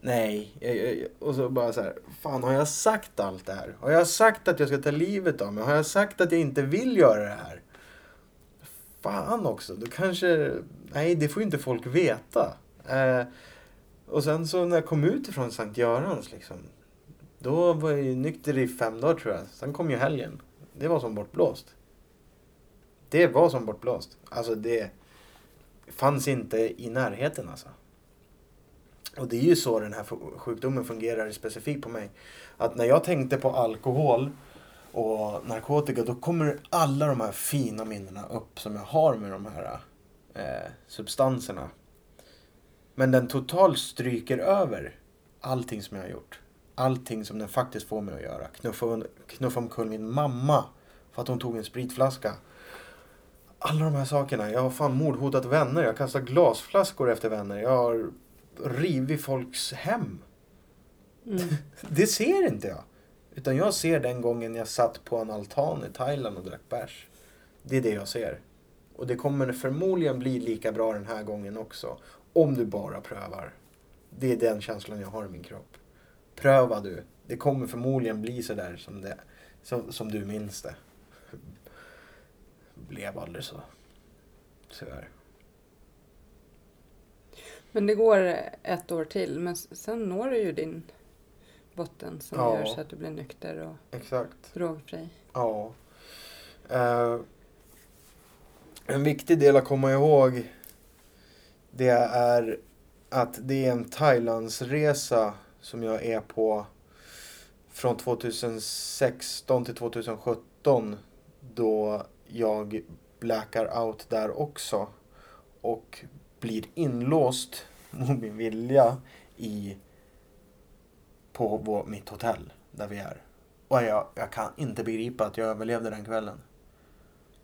Nej, jag, jag, och så bara så här, fan har jag sagt allt det här? Har jag sagt att jag ska ta livet av mig? Har jag sagt att jag inte vill göra det här? Fan också, då kanske, nej det får ju inte folk veta. Eh, och sen så när jag kom ut ifrån Sankt Görans liksom, då var jag ju nykter i fem dagar tror jag. Sen kom ju helgen. Det var som bortblåst. Det var som bortblåst. Alltså det fanns inte i närheten alltså. Och det är ju så den här sjukdomen fungerar specifikt på mig. Att när jag tänkte på alkohol och narkotika då kommer alla de här fina minnena upp som jag har med de här eh, substanserna. Men den totalt stryker över allting som jag har gjort. Allting som den faktiskt får mig att göra. Knuffa, knuffa omkull min mamma för att hon tog en spritflaska. Alla de här sakerna. Jag har fan mordhotat vänner. Jag har kastat glasflaskor efter vänner. Jag har rivit folks hem. Mm. Det ser inte jag. Utan jag ser den gången jag satt på en altan i Thailand och drack bärs. Det är det jag ser. Och det kommer förmodligen bli lika bra den här gången också. Om du bara prövar. Det är den känslan jag har i min kropp. Pröva du. Det kommer förmodligen bli sådär som, det, som, som du minns det. Blev aldrig så. Tyvärr. Men det går ett år till, men sen når du ju din botten som Ja. gör så att du blir nykter och Exakt. drogfri. Ja. Eh, en viktig del att komma ihåg det är att det är en Thailandsresa som jag är på från 2016 till 2017 då jag blackar out där också och blir inlåst mot min vilja i på vår, mitt hotell där vi är. Och jag, jag kan inte begripa att jag överlevde den kvällen.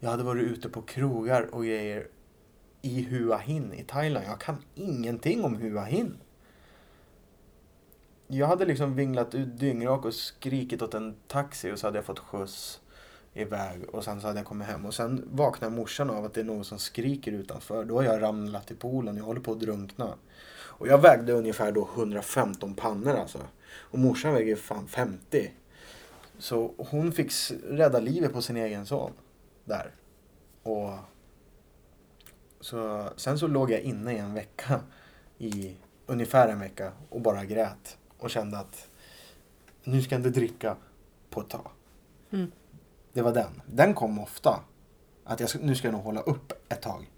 Jag hade varit ute på krogar och grejer i Hua Hin i Thailand. Jag kan ingenting om Hua Hin. Jag hade liksom vinglat ut dyngrak och skrikit åt en taxi och så hade jag fått skjuts iväg och sen så hade jag kommit hem och sen vaknar morsan av att det är någon som skriker utanför. Då har jag ramlat i poolen, jag håller på att drunkna. Och jag vägde ungefär då 115 pannor alltså. Och morsan väger fan 50. Så hon fick rädda livet på sin egen son. Där. Och så, sen så låg jag inne i en vecka. I ungefär en vecka och bara grät. Och kände att nu ska jag inte dricka på ett tag. Mm. Det var den. Den kom ofta. Att jag, nu ska jag nog hålla upp ett tag.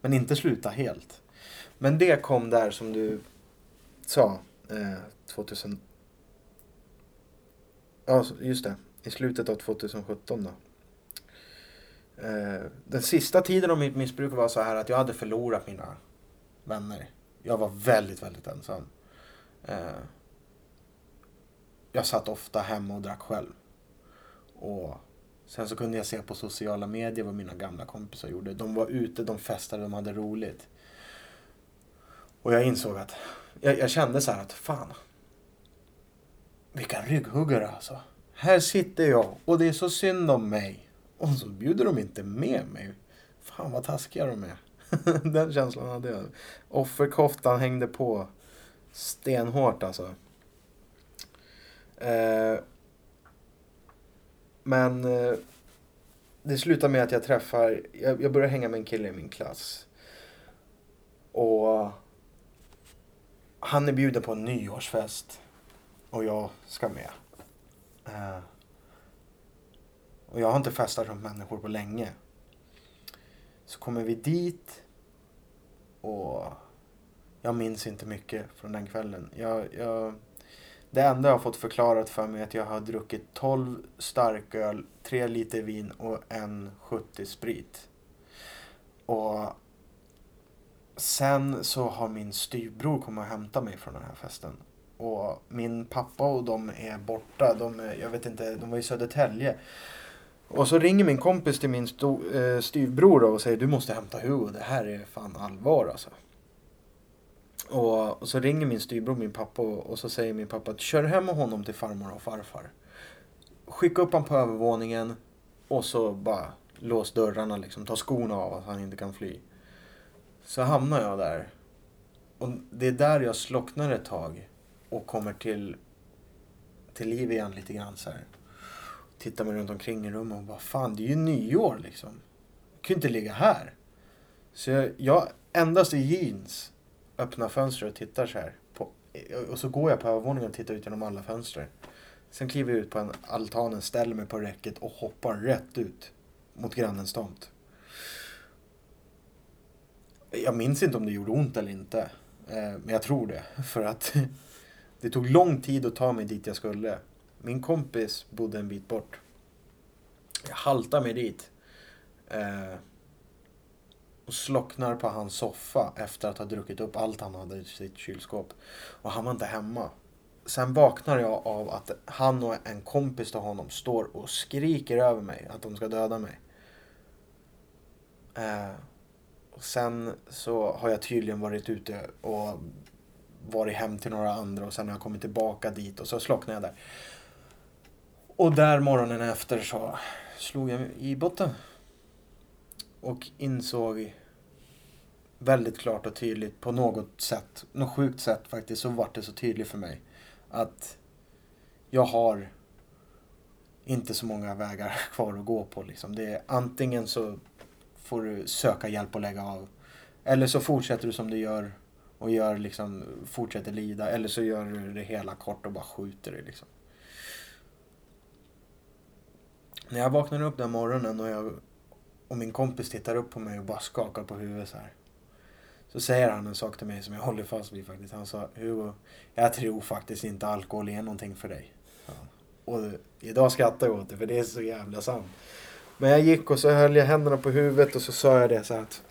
Men inte sluta helt. Men det kom där som du sa. Eh, 2000. Ja, just det. I slutet av 2017 då. Eh, den sista tiden av mitt missbruk var så här att jag hade förlorat mina vänner. Jag var väldigt, väldigt ensam. Eh, jag satt ofta hemma och drack själv. Och sen så kunde jag se på sociala medier vad mina gamla kompisar gjorde. De var ute, de festade, de hade roligt. Och jag insåg att, jag, jag kände så här att fan. Vilka rygghuggare alltså. Här sitter jag och det är så synd om mig. Och så bjuder de inte med mig. Fan vad taskiga de är. Den känslan hade jag. Offerkoftan hängde på stenhårt alltså. Eh, men eh, det slutar med att jag träffar, jag, jag börjar hänga med en kille i min klass. Och han är bjuden på en nyårsfest. Och jag ska med. Eh, och jag har inte festat runt människor på länge. Så kommer vi dit och jag minns inte mycket från den kvällen. Jag, jag, det enda jag har fått förklarat för mig är att jag har druckit 12 starköl, 3 liter vin och en 70 sprit. Och sen så har min styvbror kommit och hämtat mig från den här festen. Och min pappa och de är borta. De, är, jag vet inte, de var i Södertälje. Och så ringer min kompis till min sto, eh, styvbror och säger du måste hämta Hugo. Det här är fan allvar alltså. Och, och så ringer min styvbror min pappa och, och så säger min pappa att kör hem honom till farmor och farfar. Skicka upp honom på övervåningen och så bara lås dörrarna liksom. Ta skorna av att han inte kan fly. Så hamnar jag där. Och det är där jag slocknar ett tag och kommer till, till liv igen lite grann så här. Tittar mig runt omkring i rummet och bara fan det är ju nyår liksom. Jag kan ju inte ligga här. Så jag, jag endast i jeans öppnar fönstret och tittar så här. På, och så går jag på övervåningen och tittar ut genom alla fönster. Sen kliver jag ut på en altanen, ställer mig på räcket och hoppar rätt ut mot grannens tomt. Jag minns inte om det gjorde ont eller inte. Eh, men jag tror det. För att det tog lång tid att ta mig dit jag skulle. Min kompis bodde en bit bort. Jag haltar mig dit. Eh, och slocknar på hans soffa efter att ha druckit upp allt han hade i sitt kylskåp. Och han var inte hemma. Sen vaknar jag av att han och en kompis till honom står och skriker över mig att de ska döda mig. Eh, och sen så har jag tydligen varit ute och varit hem till några andra och sen har jag kommit tillbaka dit och så slocknade jag där. Och där morgonen efter så slog jag i botten. Och insåg väldigt klart och tydligt på något sätt, något sjukt sätt faktiskt, så vart det så tydligt för mig att jag har inte så många vägar kvar att gå på. Liksom. Det är, antingen så får du söka hjälp och lägga av. Eller så fortsätter du som du gör och gör liksom, fortsätter lida. Eller så gör du det hela kort och bara skjuter dig. Liksom. När jag vaknar upp den morgonen och, jag, och min kompis tittar upp på mig och bara skakar på huvudet så här. Så säger han en sak till mig som jag håller fast vid faktiskt. Han sa Hugo, jag tror faktiskt inte alkohol är någonting för dig. Ja. Och idag skrattar jag åt det för det är så jävla sant. Men jag gick och så höll jag händerna på huvudet och så sa jag det så att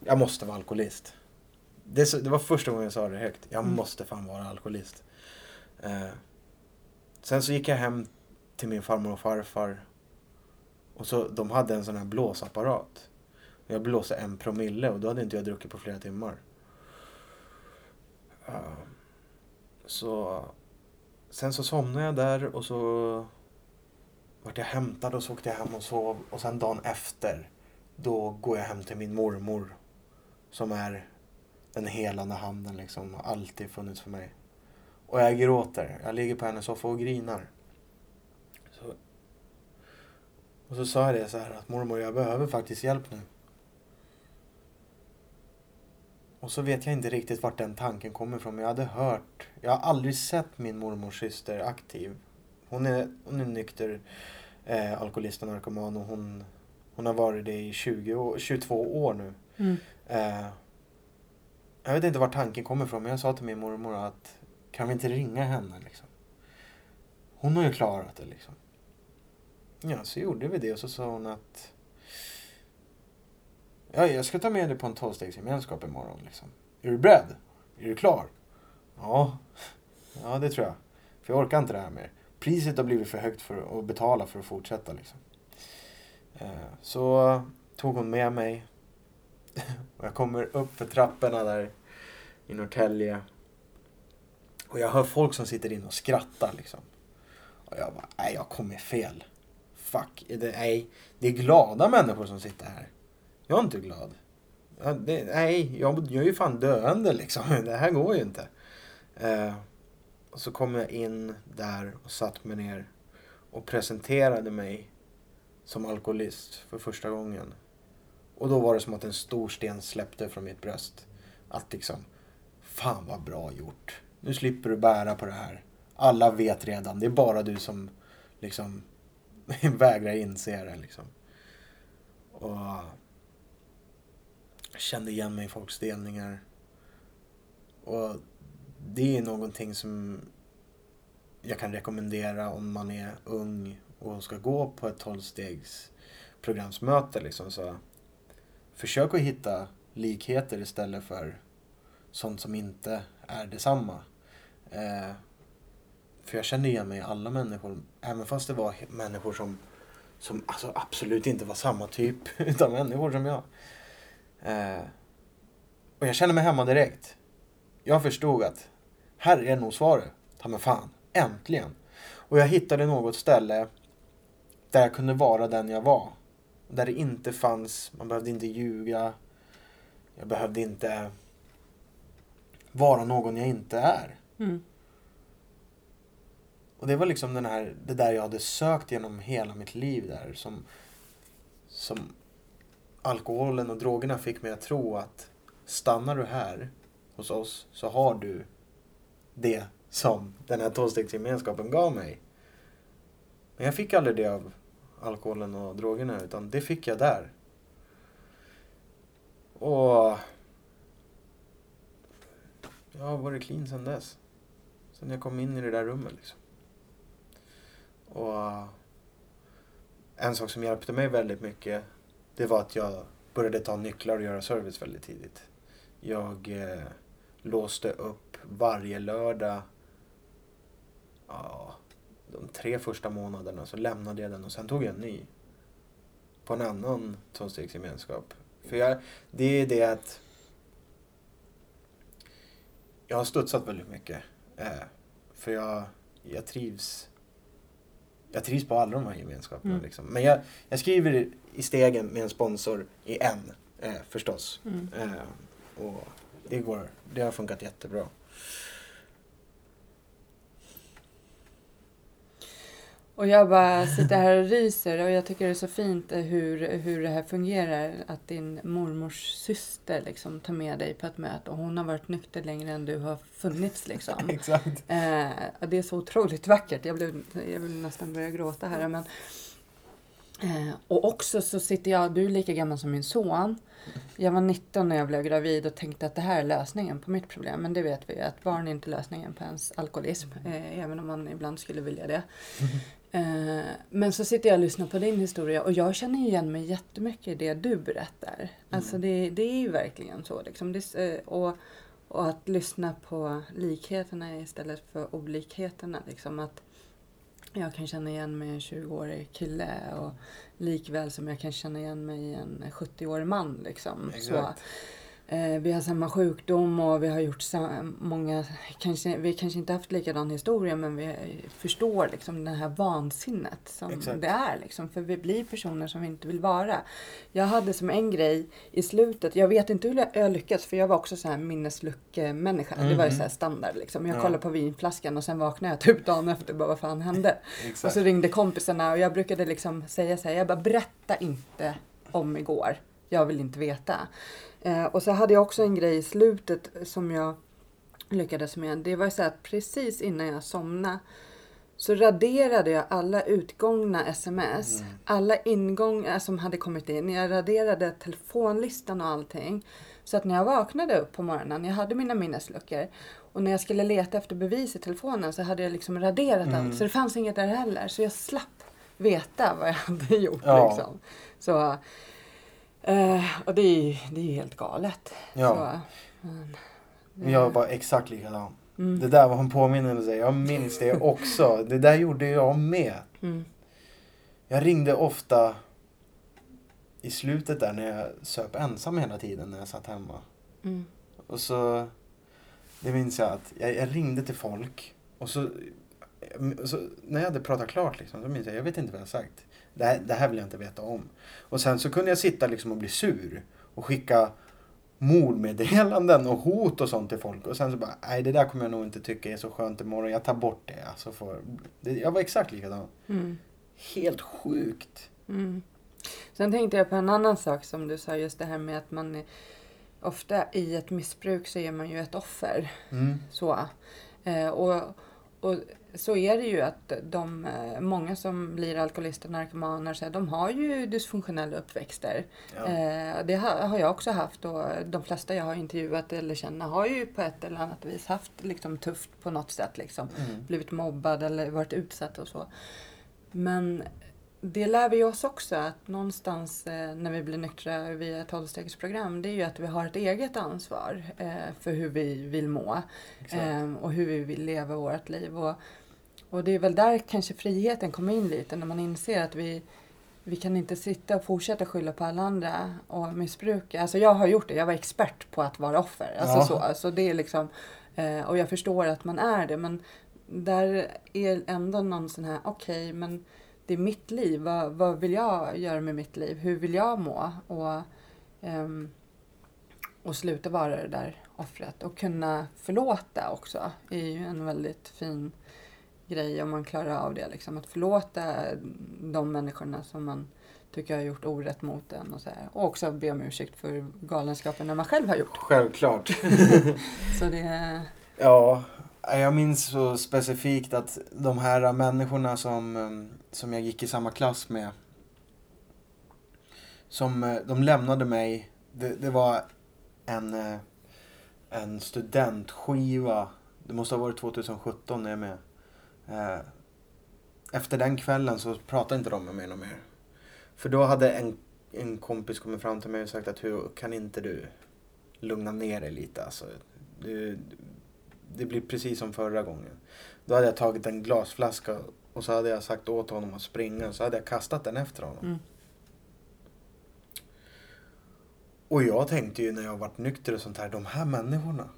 jag måste vara alkoholist. Det, så, det var första gången jag sa det högt. Jag Mm. måste fan vara alkoholist. Eh, sen så gick jag hem till min farmor och farfar. Och så, de hade en sån här blåsapparat. Jag blåste en promille och då hade inte jag druckit på flera timmar. Eh, så sen så somnade jag där och så vart jag hämtad och så åkte jag hem och sov. Och sen dagen efter då går jag hem till min mormor. Som är den helande handen liksom. Har alltid funnits för mig. Och jag gråter. Jag ligger på hennes soffa och grinar. Så. Och så sa jag det så här att mormor jag behöver faktiskt hjälp nu. Och så vet jag inte riktigt vart den tanken kommer ifrån. Men jag hade hört. Jag har aldrig sett min mormors syster aktiv. Hon är, hon är nykter eh, alkoholist och narkoman och hon, hon har varit det i 20 år, 22 år nu. Mm. Eh, jag vet inte var tanken kommer ifrån men jag sa till min mormor att kan vi inte ringa henne liksom? Hon har ju klarat det liksom. Ja, så gjorde vi det och så sa hon att ja, jag ska ta med dig på en tolvstegsgemenskap imorgon liksom. Är du beredd? Är du klar? Ja, ja det tror jag. För jag orkar inte det här mer. Priset har blivit för högt för att betala för att fortsätta liksom. Eh, så tog hon med mig och jag kommer upp för trapporna där i Norrtälje. Och jag hör folk som sitter inne och skrattar liksom. Och jag bara, nej jag kommer fel. Fuck, det, nej. Det är glada människor som sitter här. Jag är inte glad. Jag, det, nej, jag, jag är ju fan döende liksom. Det här går ju inte. Eh, och så kom jag in där och satt mig ner och presenterade mig som alkoholist för första gången. Och då var det som att en stor sten släppte från mitt bröst. Att liksom, fan vad bra gjort. Nu slipper du bära på det här. Alla vet redan, det är bara du som liksom vägrar inse det liksom. Och jag kände igen mig i folks delningar. Och det är någonting som jag kan rekommendera om man är ung och ska gå på ett tolvstegsprogramsmöte. Liksom, så försök att hitta likheter istället för sånt som inte är detsamma. Eh, för jag kände igen mig i alla människor, även fast det var människor som, som alltså absolut inte var samma typ av människor som jag. Eh, och jag kände mig hemma direkt. Jag förstod att här är nog svaret. Ta mig fan, äntligen. Och jag hittade något ställe där jag kunde vara den jag var. Där det inte fanns, man behövde inte ljuga. Jag behövde inte vara någon jag inte är. Mm. Och det var liksom den här, det där jag hade sökt genom hela mitt liv där som, som alkoholen och drogerna fick mig att tro att stannar du här hos oss så har du det som den här tolvstegsgemenskapen gav mig. Men jag fick aldrig det av alkoholen och drogerna utan det fick jag där. Och jag har varit clean sedan dess. Sen jag kom in i det där rummet liksom. Och en sak som hjälpte mig väldigt mycket det var att jag började ta nycklar och göra service väldigt tidigt. Jag eh, låste upp varje lördag ja, de tre första månaderna så lämnade jag den och sen tog jag en ny. På en annan tvåstegsgemenskap. För jag, det är det att jag har studsat väldigt mycket. Eh, för jag, jag trivs jag trivs på alla de här gemenskaperna. Mm. Liksom. Men jag, jag skriver i stegen med en sponsor i en, eh, förstås. Mm. Eh, och det, går, det har funkat jättebra. Och jag bara sitter här och ryser och jag tycker det är så fint hur, hur det här fungerar. Att din mormors syster liksom tar med dig på ett möte och hon har varit nykter längre än du har funnits liksom. Exakt. Eh, det är så otroligt vackert. Jag, blev, jag vill nästan börja gråta här. Men, eh, och också så sitter jag, du är lika gammal som min son. Jag var 19 när jag blev gravid och tänkte att det här är lösningen på mitt problem. Men det vet vi ju att barn är inte lösningen på ens alkoholism. Eh, även om man ibland skulle vilja det. Eh, men så sitter jag och lyssnar på din historia och jag känner igen mig jättemycket i det du berättar. Alltså det, det är ju verkligen så. Liksom. Det, eh, och, och att lyssna på likheterna istället för olikheterna. Liksom. Att jag kan känna igen mig i en 20-årig kille och likväl som jag kan känna igen mig i en 70-årig man. Liksom. Så, Exakt. eh, vi har samma sjukdom och vi har gjort många, kanske, vi kanske inte haft likadan historia men vi förstår liksom det här vansinnet som Exakt. det är. Liksom, för vi blir personer som vi inte vill vara. Jag hade som en grej i slutet, jag vet inte hur jag- lyckats för jag var också så här minnesluckemänniska. Det var ju Mhm. så här standard liksom. Jag Ja. kollade på vinflaskan och sen vaknade jag typ dagen efter bara vad fan hände? Och så ringde kompisarna och jag brukade liksom säga så här, jag bara berätta inte om igår. Jag vill inte veta. Eh, och så hade jag också en grej i slutet som jag lyckades med. Det var så att precis innan jag somnade så raderade jag alla utgångna sms, alla ingångar som hade kommit in. Jag raderade telefonlistan och allting. Så att när jag vaknade upp på morgonen, jag hade mina minnesluckor. Och när jag skulle leta efter bevis i telefonen så hade jag liksom raderat Mm. allt. Så det fanns inget där heller. Så jag slapp veta vad jag hade gjort. Ja. Liksom. Så, eh, och det är ju det är helt galet. Ja. Så, men, Jag var exakt likadan. Mm. Det där var en påminnelse. Jag minns det också. Det där gjorde jag med. Mm. Jag ringde ofta i slutet där när jag söp ensam hela tiden när jag satt hemma. Mm. Och så, det minns jag att jag, jag ringde till folk och så, så när jag hade pratat klart liksom, så minns jag, jag vet inte vad jag sagt. Det här, det här vill jag inte veta om. Och sen så kunde jag sitta liksom och bli sur och skicka mordmeddelanden och hot och sånt till folk. Och sen så bara, nej det där kommer jag nog inte tycka är så skönt imorgon. Jag tar bort det. Alltså för, jag var exakt likadan. Mm. Helt sjukt. Mm. Sen tänkte jag på en annan sak som du sa, just det här med att man ofta i ett missbruk så är man ju ett offer. Mm. Så. Eh, och, och så är det ju att de, eh, många som blir alkoholister, narkomaner, så här, de har ju dysfunktionella uppväxter. Ja. Eh, det har, har jag också haft och de flesta jag har intervjuat eller känner har ju på ett eller annat vis haft liksom, tufft på något sätt. Liksom. Mm. Blivit mobbad eller varit utsatt och så. Men det lär vi oss också att någonstans eh, när vi blir nyktra via ett tolvstegsprogram det är ju att vi har ett eget ansvar eh, för hur vi vill må eh, och hur vi vill leva vårt liv. Och, och det är väl där kanske friheten kommer in lite när man inser att vi, vi kan inte sitta och fortsätta skylla på alla andra och missbruka. Alltså jag har gjort det, jag var expert på att vara offer. Alltså Ja. så, alltså det är liksom, eh, och jag förstår att man är det men där är ändå någon sån här, okej men det är mitt liv. Vad, vad vill jag göra med mitt liv? Hur vill jag må? Och, ehm, och sluta vara det där offret. Och kunna förlåta också är ju en väldigt fin grej om man klarar av det. Liksom. Att förlåta de människorna som man tycker har gjort orätt mot en. Och, så här. och också be om ursäkt för galenskapen när man själv har gjort. Självklart. Så det... Ja, jag minns så specifikt att de här människorna som, um, som jag gick i samma klass med. Som, eh, de lämnade mig. Det, det var en, eh, en studentskiva. Det måste ha varit 2017 när jag är med. Eh, efter den kvällen så pratade inte de med mig något mer. För då hade en, en kompis kommit fram till mig och sagt att hur kan inte du lugna ner dig lite alltså. Du, det blir precis som förra gången. Då hade jag tagit en glasflaska och så hade jag sagt åt honom att springa. Så hade jag kastat den efter honom. Mm. Och jag tänkte ju när jag varit nykter och sånt här, de här människorna.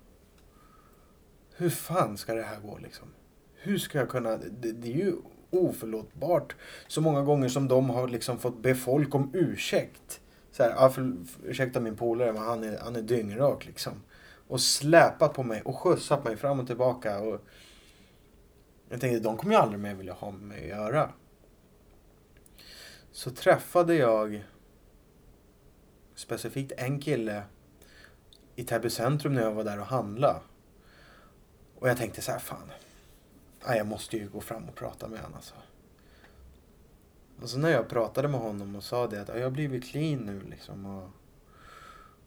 Hur fan ska det här gå liksom? Hur ska jag kunna, det, det är ju oförlåtbart så många gånger som de har liksom fått be folk om ursäkt. Så här, för, för, ursäkta min polare men han är, han är dyngrak liksom. Och släpat på mig och skjutsat mig fram och tillbaka. Och jag tänkte, de kommer ju aldrig mer vilja ha med mig att göra. Så träffade jag specifikt en kille i Täby centrum när jag var där och handla. Och jag tänkte så här, fan. Jag måste ju gå fram och prata med honom alltså. Och så när jag pratade med honom och sa det att jag har blivit clean nu liksom. Och,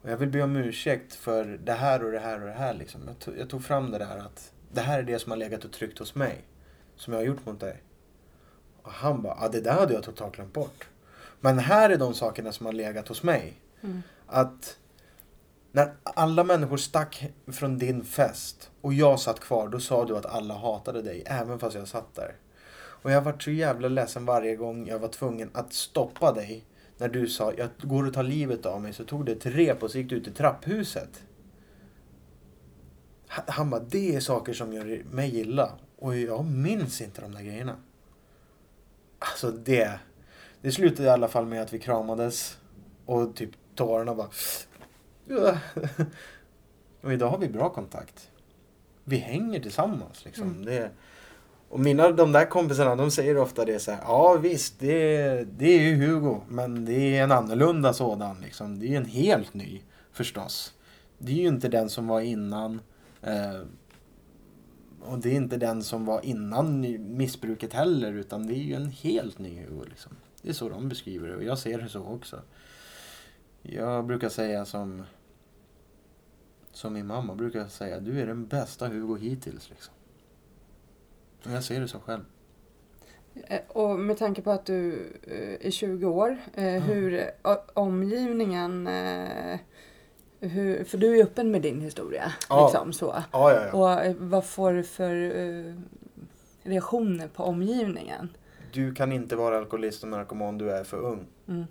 och jag vill be om ursäkt för det här och det här och det här liksom. Jag tog, jag tog fram det där att det här är det som har legat och tryckt hos mig. Som jag har gjort mot dig. Och han bara, ja det där hade jag totalt glömt bort. Men här är de sakerna som har legat hos mig. Mm. Att när alla människor stack från din fest och jag satt kvar, då sa du att alla hatade dig, även fast jag satt där. Och jag var så jävla ledsen varje gång jag var tvungen att stoppa dig. När du sa, jag går och tar livet av mig, så tog det ett rep och så gick du ut i trapphuset. Han- Han bara, det är saker som gör mig illa. Och jag minns inte de där grejerna. Alltså det. Det slutade i alla fall med att vi kramades. Och typ tårarna bara... Och idag har vi bra kontakt. Vi hänger tillsammans liksom. Mm. Det, och mina, de där kompisarna, de säger ofta det så här. Ja visst, det, det är ju Hugo. Men det är en annorlunda sådan liksom. Det är ju en helt ny förstås. Det är ju inte den som var innan. Eh, och det är inte den som var innan missbruket heller. Utan det är ju en helt ny Hugo liksom. Det är så de beskriver det och jag ser det så också. Jag brukar säga som som min mamma brukar säga, du är den bästa Hugo hittills. Liksom. Jag ser det så själv. Eh, Och med tanke på att du eh, är 20 år, eh, hur omgivningen... Hur, för du är öppen med din historia. Ja. Liksom, så. Ja, ja. Och vad får du för reaktioner på omgivningen? Du kan inte vara alkoholist och narkoman, du är för ung. Mm.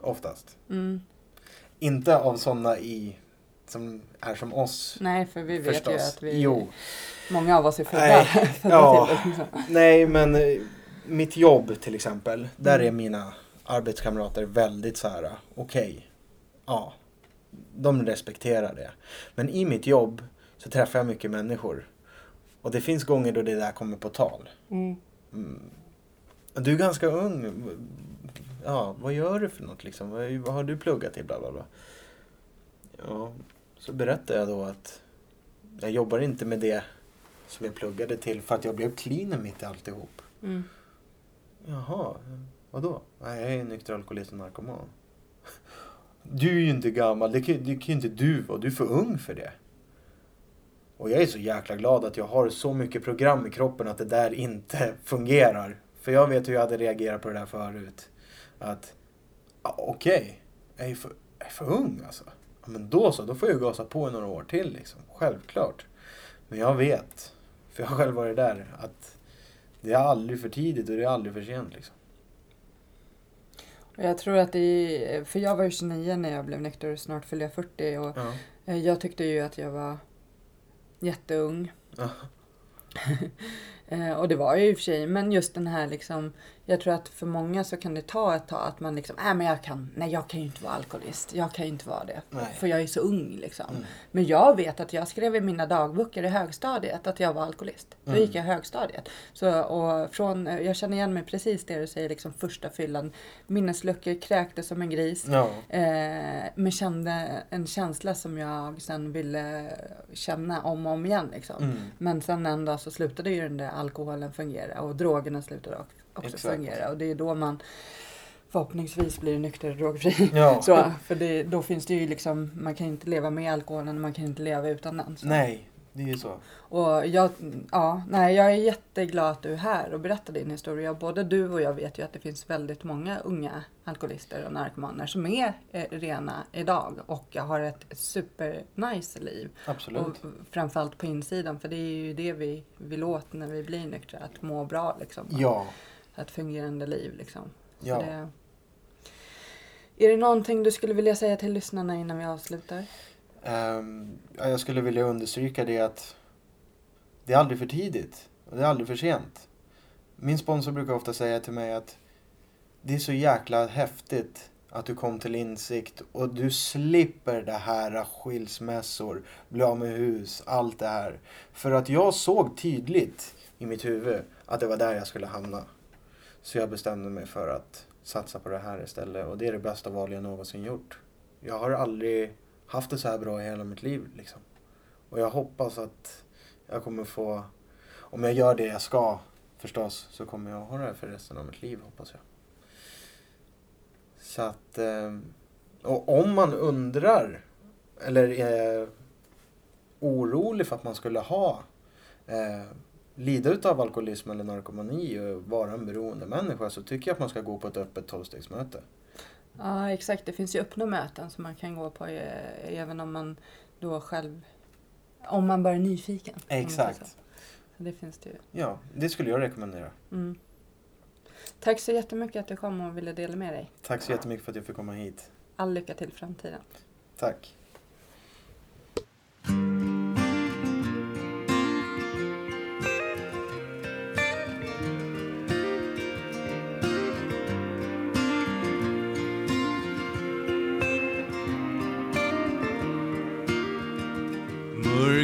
Oftast. Mm. Inte av sådana i, som är som oss. Nej, för vi vet förstås. ju att vi, Jo. många av oss är födda. Nej, födda ja. till liksom. Nej, men eh, mitt jobb till exempel. Där Mm. är mina arbetskamrater väldigt så här, okej. ja. De respekterar det. Men i mitt jobb så träffar jag mycket människor. Och det finns gånger då det där kommer på tal. Mm. Mm. Du är ganska ung. Ja, vad gör du för något liksom? Vad, vad har du pluggat till? Bla, bla, bla. Ja, så berättar jag då att jag jobbar inte med det som jag pluggade till för att jag blev clean mitt i alltihop. Mm. Jaha, vadå? Nej, jag är nykter alkoholist och narkoman. Du är ju inte gammal, det kan, det kan ju inte du vara. Du är för ung för det. Och jag är så jäkla glad att jag har så mycket program i kroppen att det där inte fungerar. För jag vet hur jag hade reagerat på det där förut. Att, okej, jag, är för, jag är för ung alltså. Men då så, då får jag gasa på i några år till liksom. Självklart. Men jag vet, för jag har själv varit där, att det är aldrig för tidigt och det är aldrig för sent liksom. Jag tror att det är, för jag var ju 29 när jag blev nykter och snart fyller jag 40 och Ja. eh, jag tyckte ju att jag var jätteung. Ja. Eh, och det var jag ju i och för sig, men just den här liksom, jag tror att för många så kan det ta ett tag att man liksom, nej men jag kan, nej jag kan ju inte vara alkoholist, jag kan ju inte vara det, Nej. för jag är så ung liksom. Mm. Men jag vet att jag skrev i mina dagböcker i högstadiet att jag var alkoholist. Då Mm. gick jag i högstadiet. Så, och från, jag känner igen mig precis det du säger, liksom första fyllan, minnesluckor, kräktes som en gris. Ja. Eh, men kände en känsla som jag sen ville känna om och om igen. Liksom. Mm. Men sen en dag så slutade ju den där alkoholen fungera och drogerna slutade också också Exakt. fungera. Och det är då man förhoppningsvis blir nykter och drogfri. Ja. Så, för det, då finns det ju liksom, man kan inte leva med alkoholen man kan inte leva utan den. Så. Nej, det är ju så. Och jag, ja, nej, jag är jätteglad att du är här och berättar din historia. Både du och jag vet ju att det finns väldigt många unga alkoholister och narkomaner som är eh, rena idag och har ett supernice liv. Absolut. Och framförallt på insidan, för det är ju det vi vill åt när vi blir nyktra. Att må bra liksom. Ja. Ett fungerande liv liksom. Ja. Det... Är det någonting du skulle vilja säga till lyssnarna innan vi avslutar? Ja, jag skulle vilja understryka det att det är aldrig för tidigt och det är aldrig för sent. Min sponsor brukar ofta säga till mig att det är så jäkla häftigt att du kom till insikt och du slipper det här skilsmässor, bli av med hus, allt det här. För att jag såg tydligt i mitt huvud att det var där jag skulle hamna. Så jag bestämde mig för att satsa på det här istället och det är det bästa val jag någonsin gjort. Jag har aldrig haft det så här bra i hela mitt liv liksom. Och jag hoppas att jag kommer få, om jag gör det jag ska förstås, så kommer jag ha det här för resten av mitt liv hoppas jag. Så att, ehm, och om man undrar eller är orolig för att man skulle ha ehm, lida utav alkoholism eller narkomani och vara en beroende människa så tycker jag att man ska gå på ett öppet tolvstegsmöte. Ja, exakt. Det finns ju öppna möten som man kan gå på eh, även om man då själv, om man bara är nyfiken. Exakt. Så. Så det finns det ju. Ja, det skulle jag rekommendera. Mm. Tack så jättemycket att du kom och ville dela med dig. Tack så jättemycket för att jag fick komma hit. All lycka till i framtiden. Tack.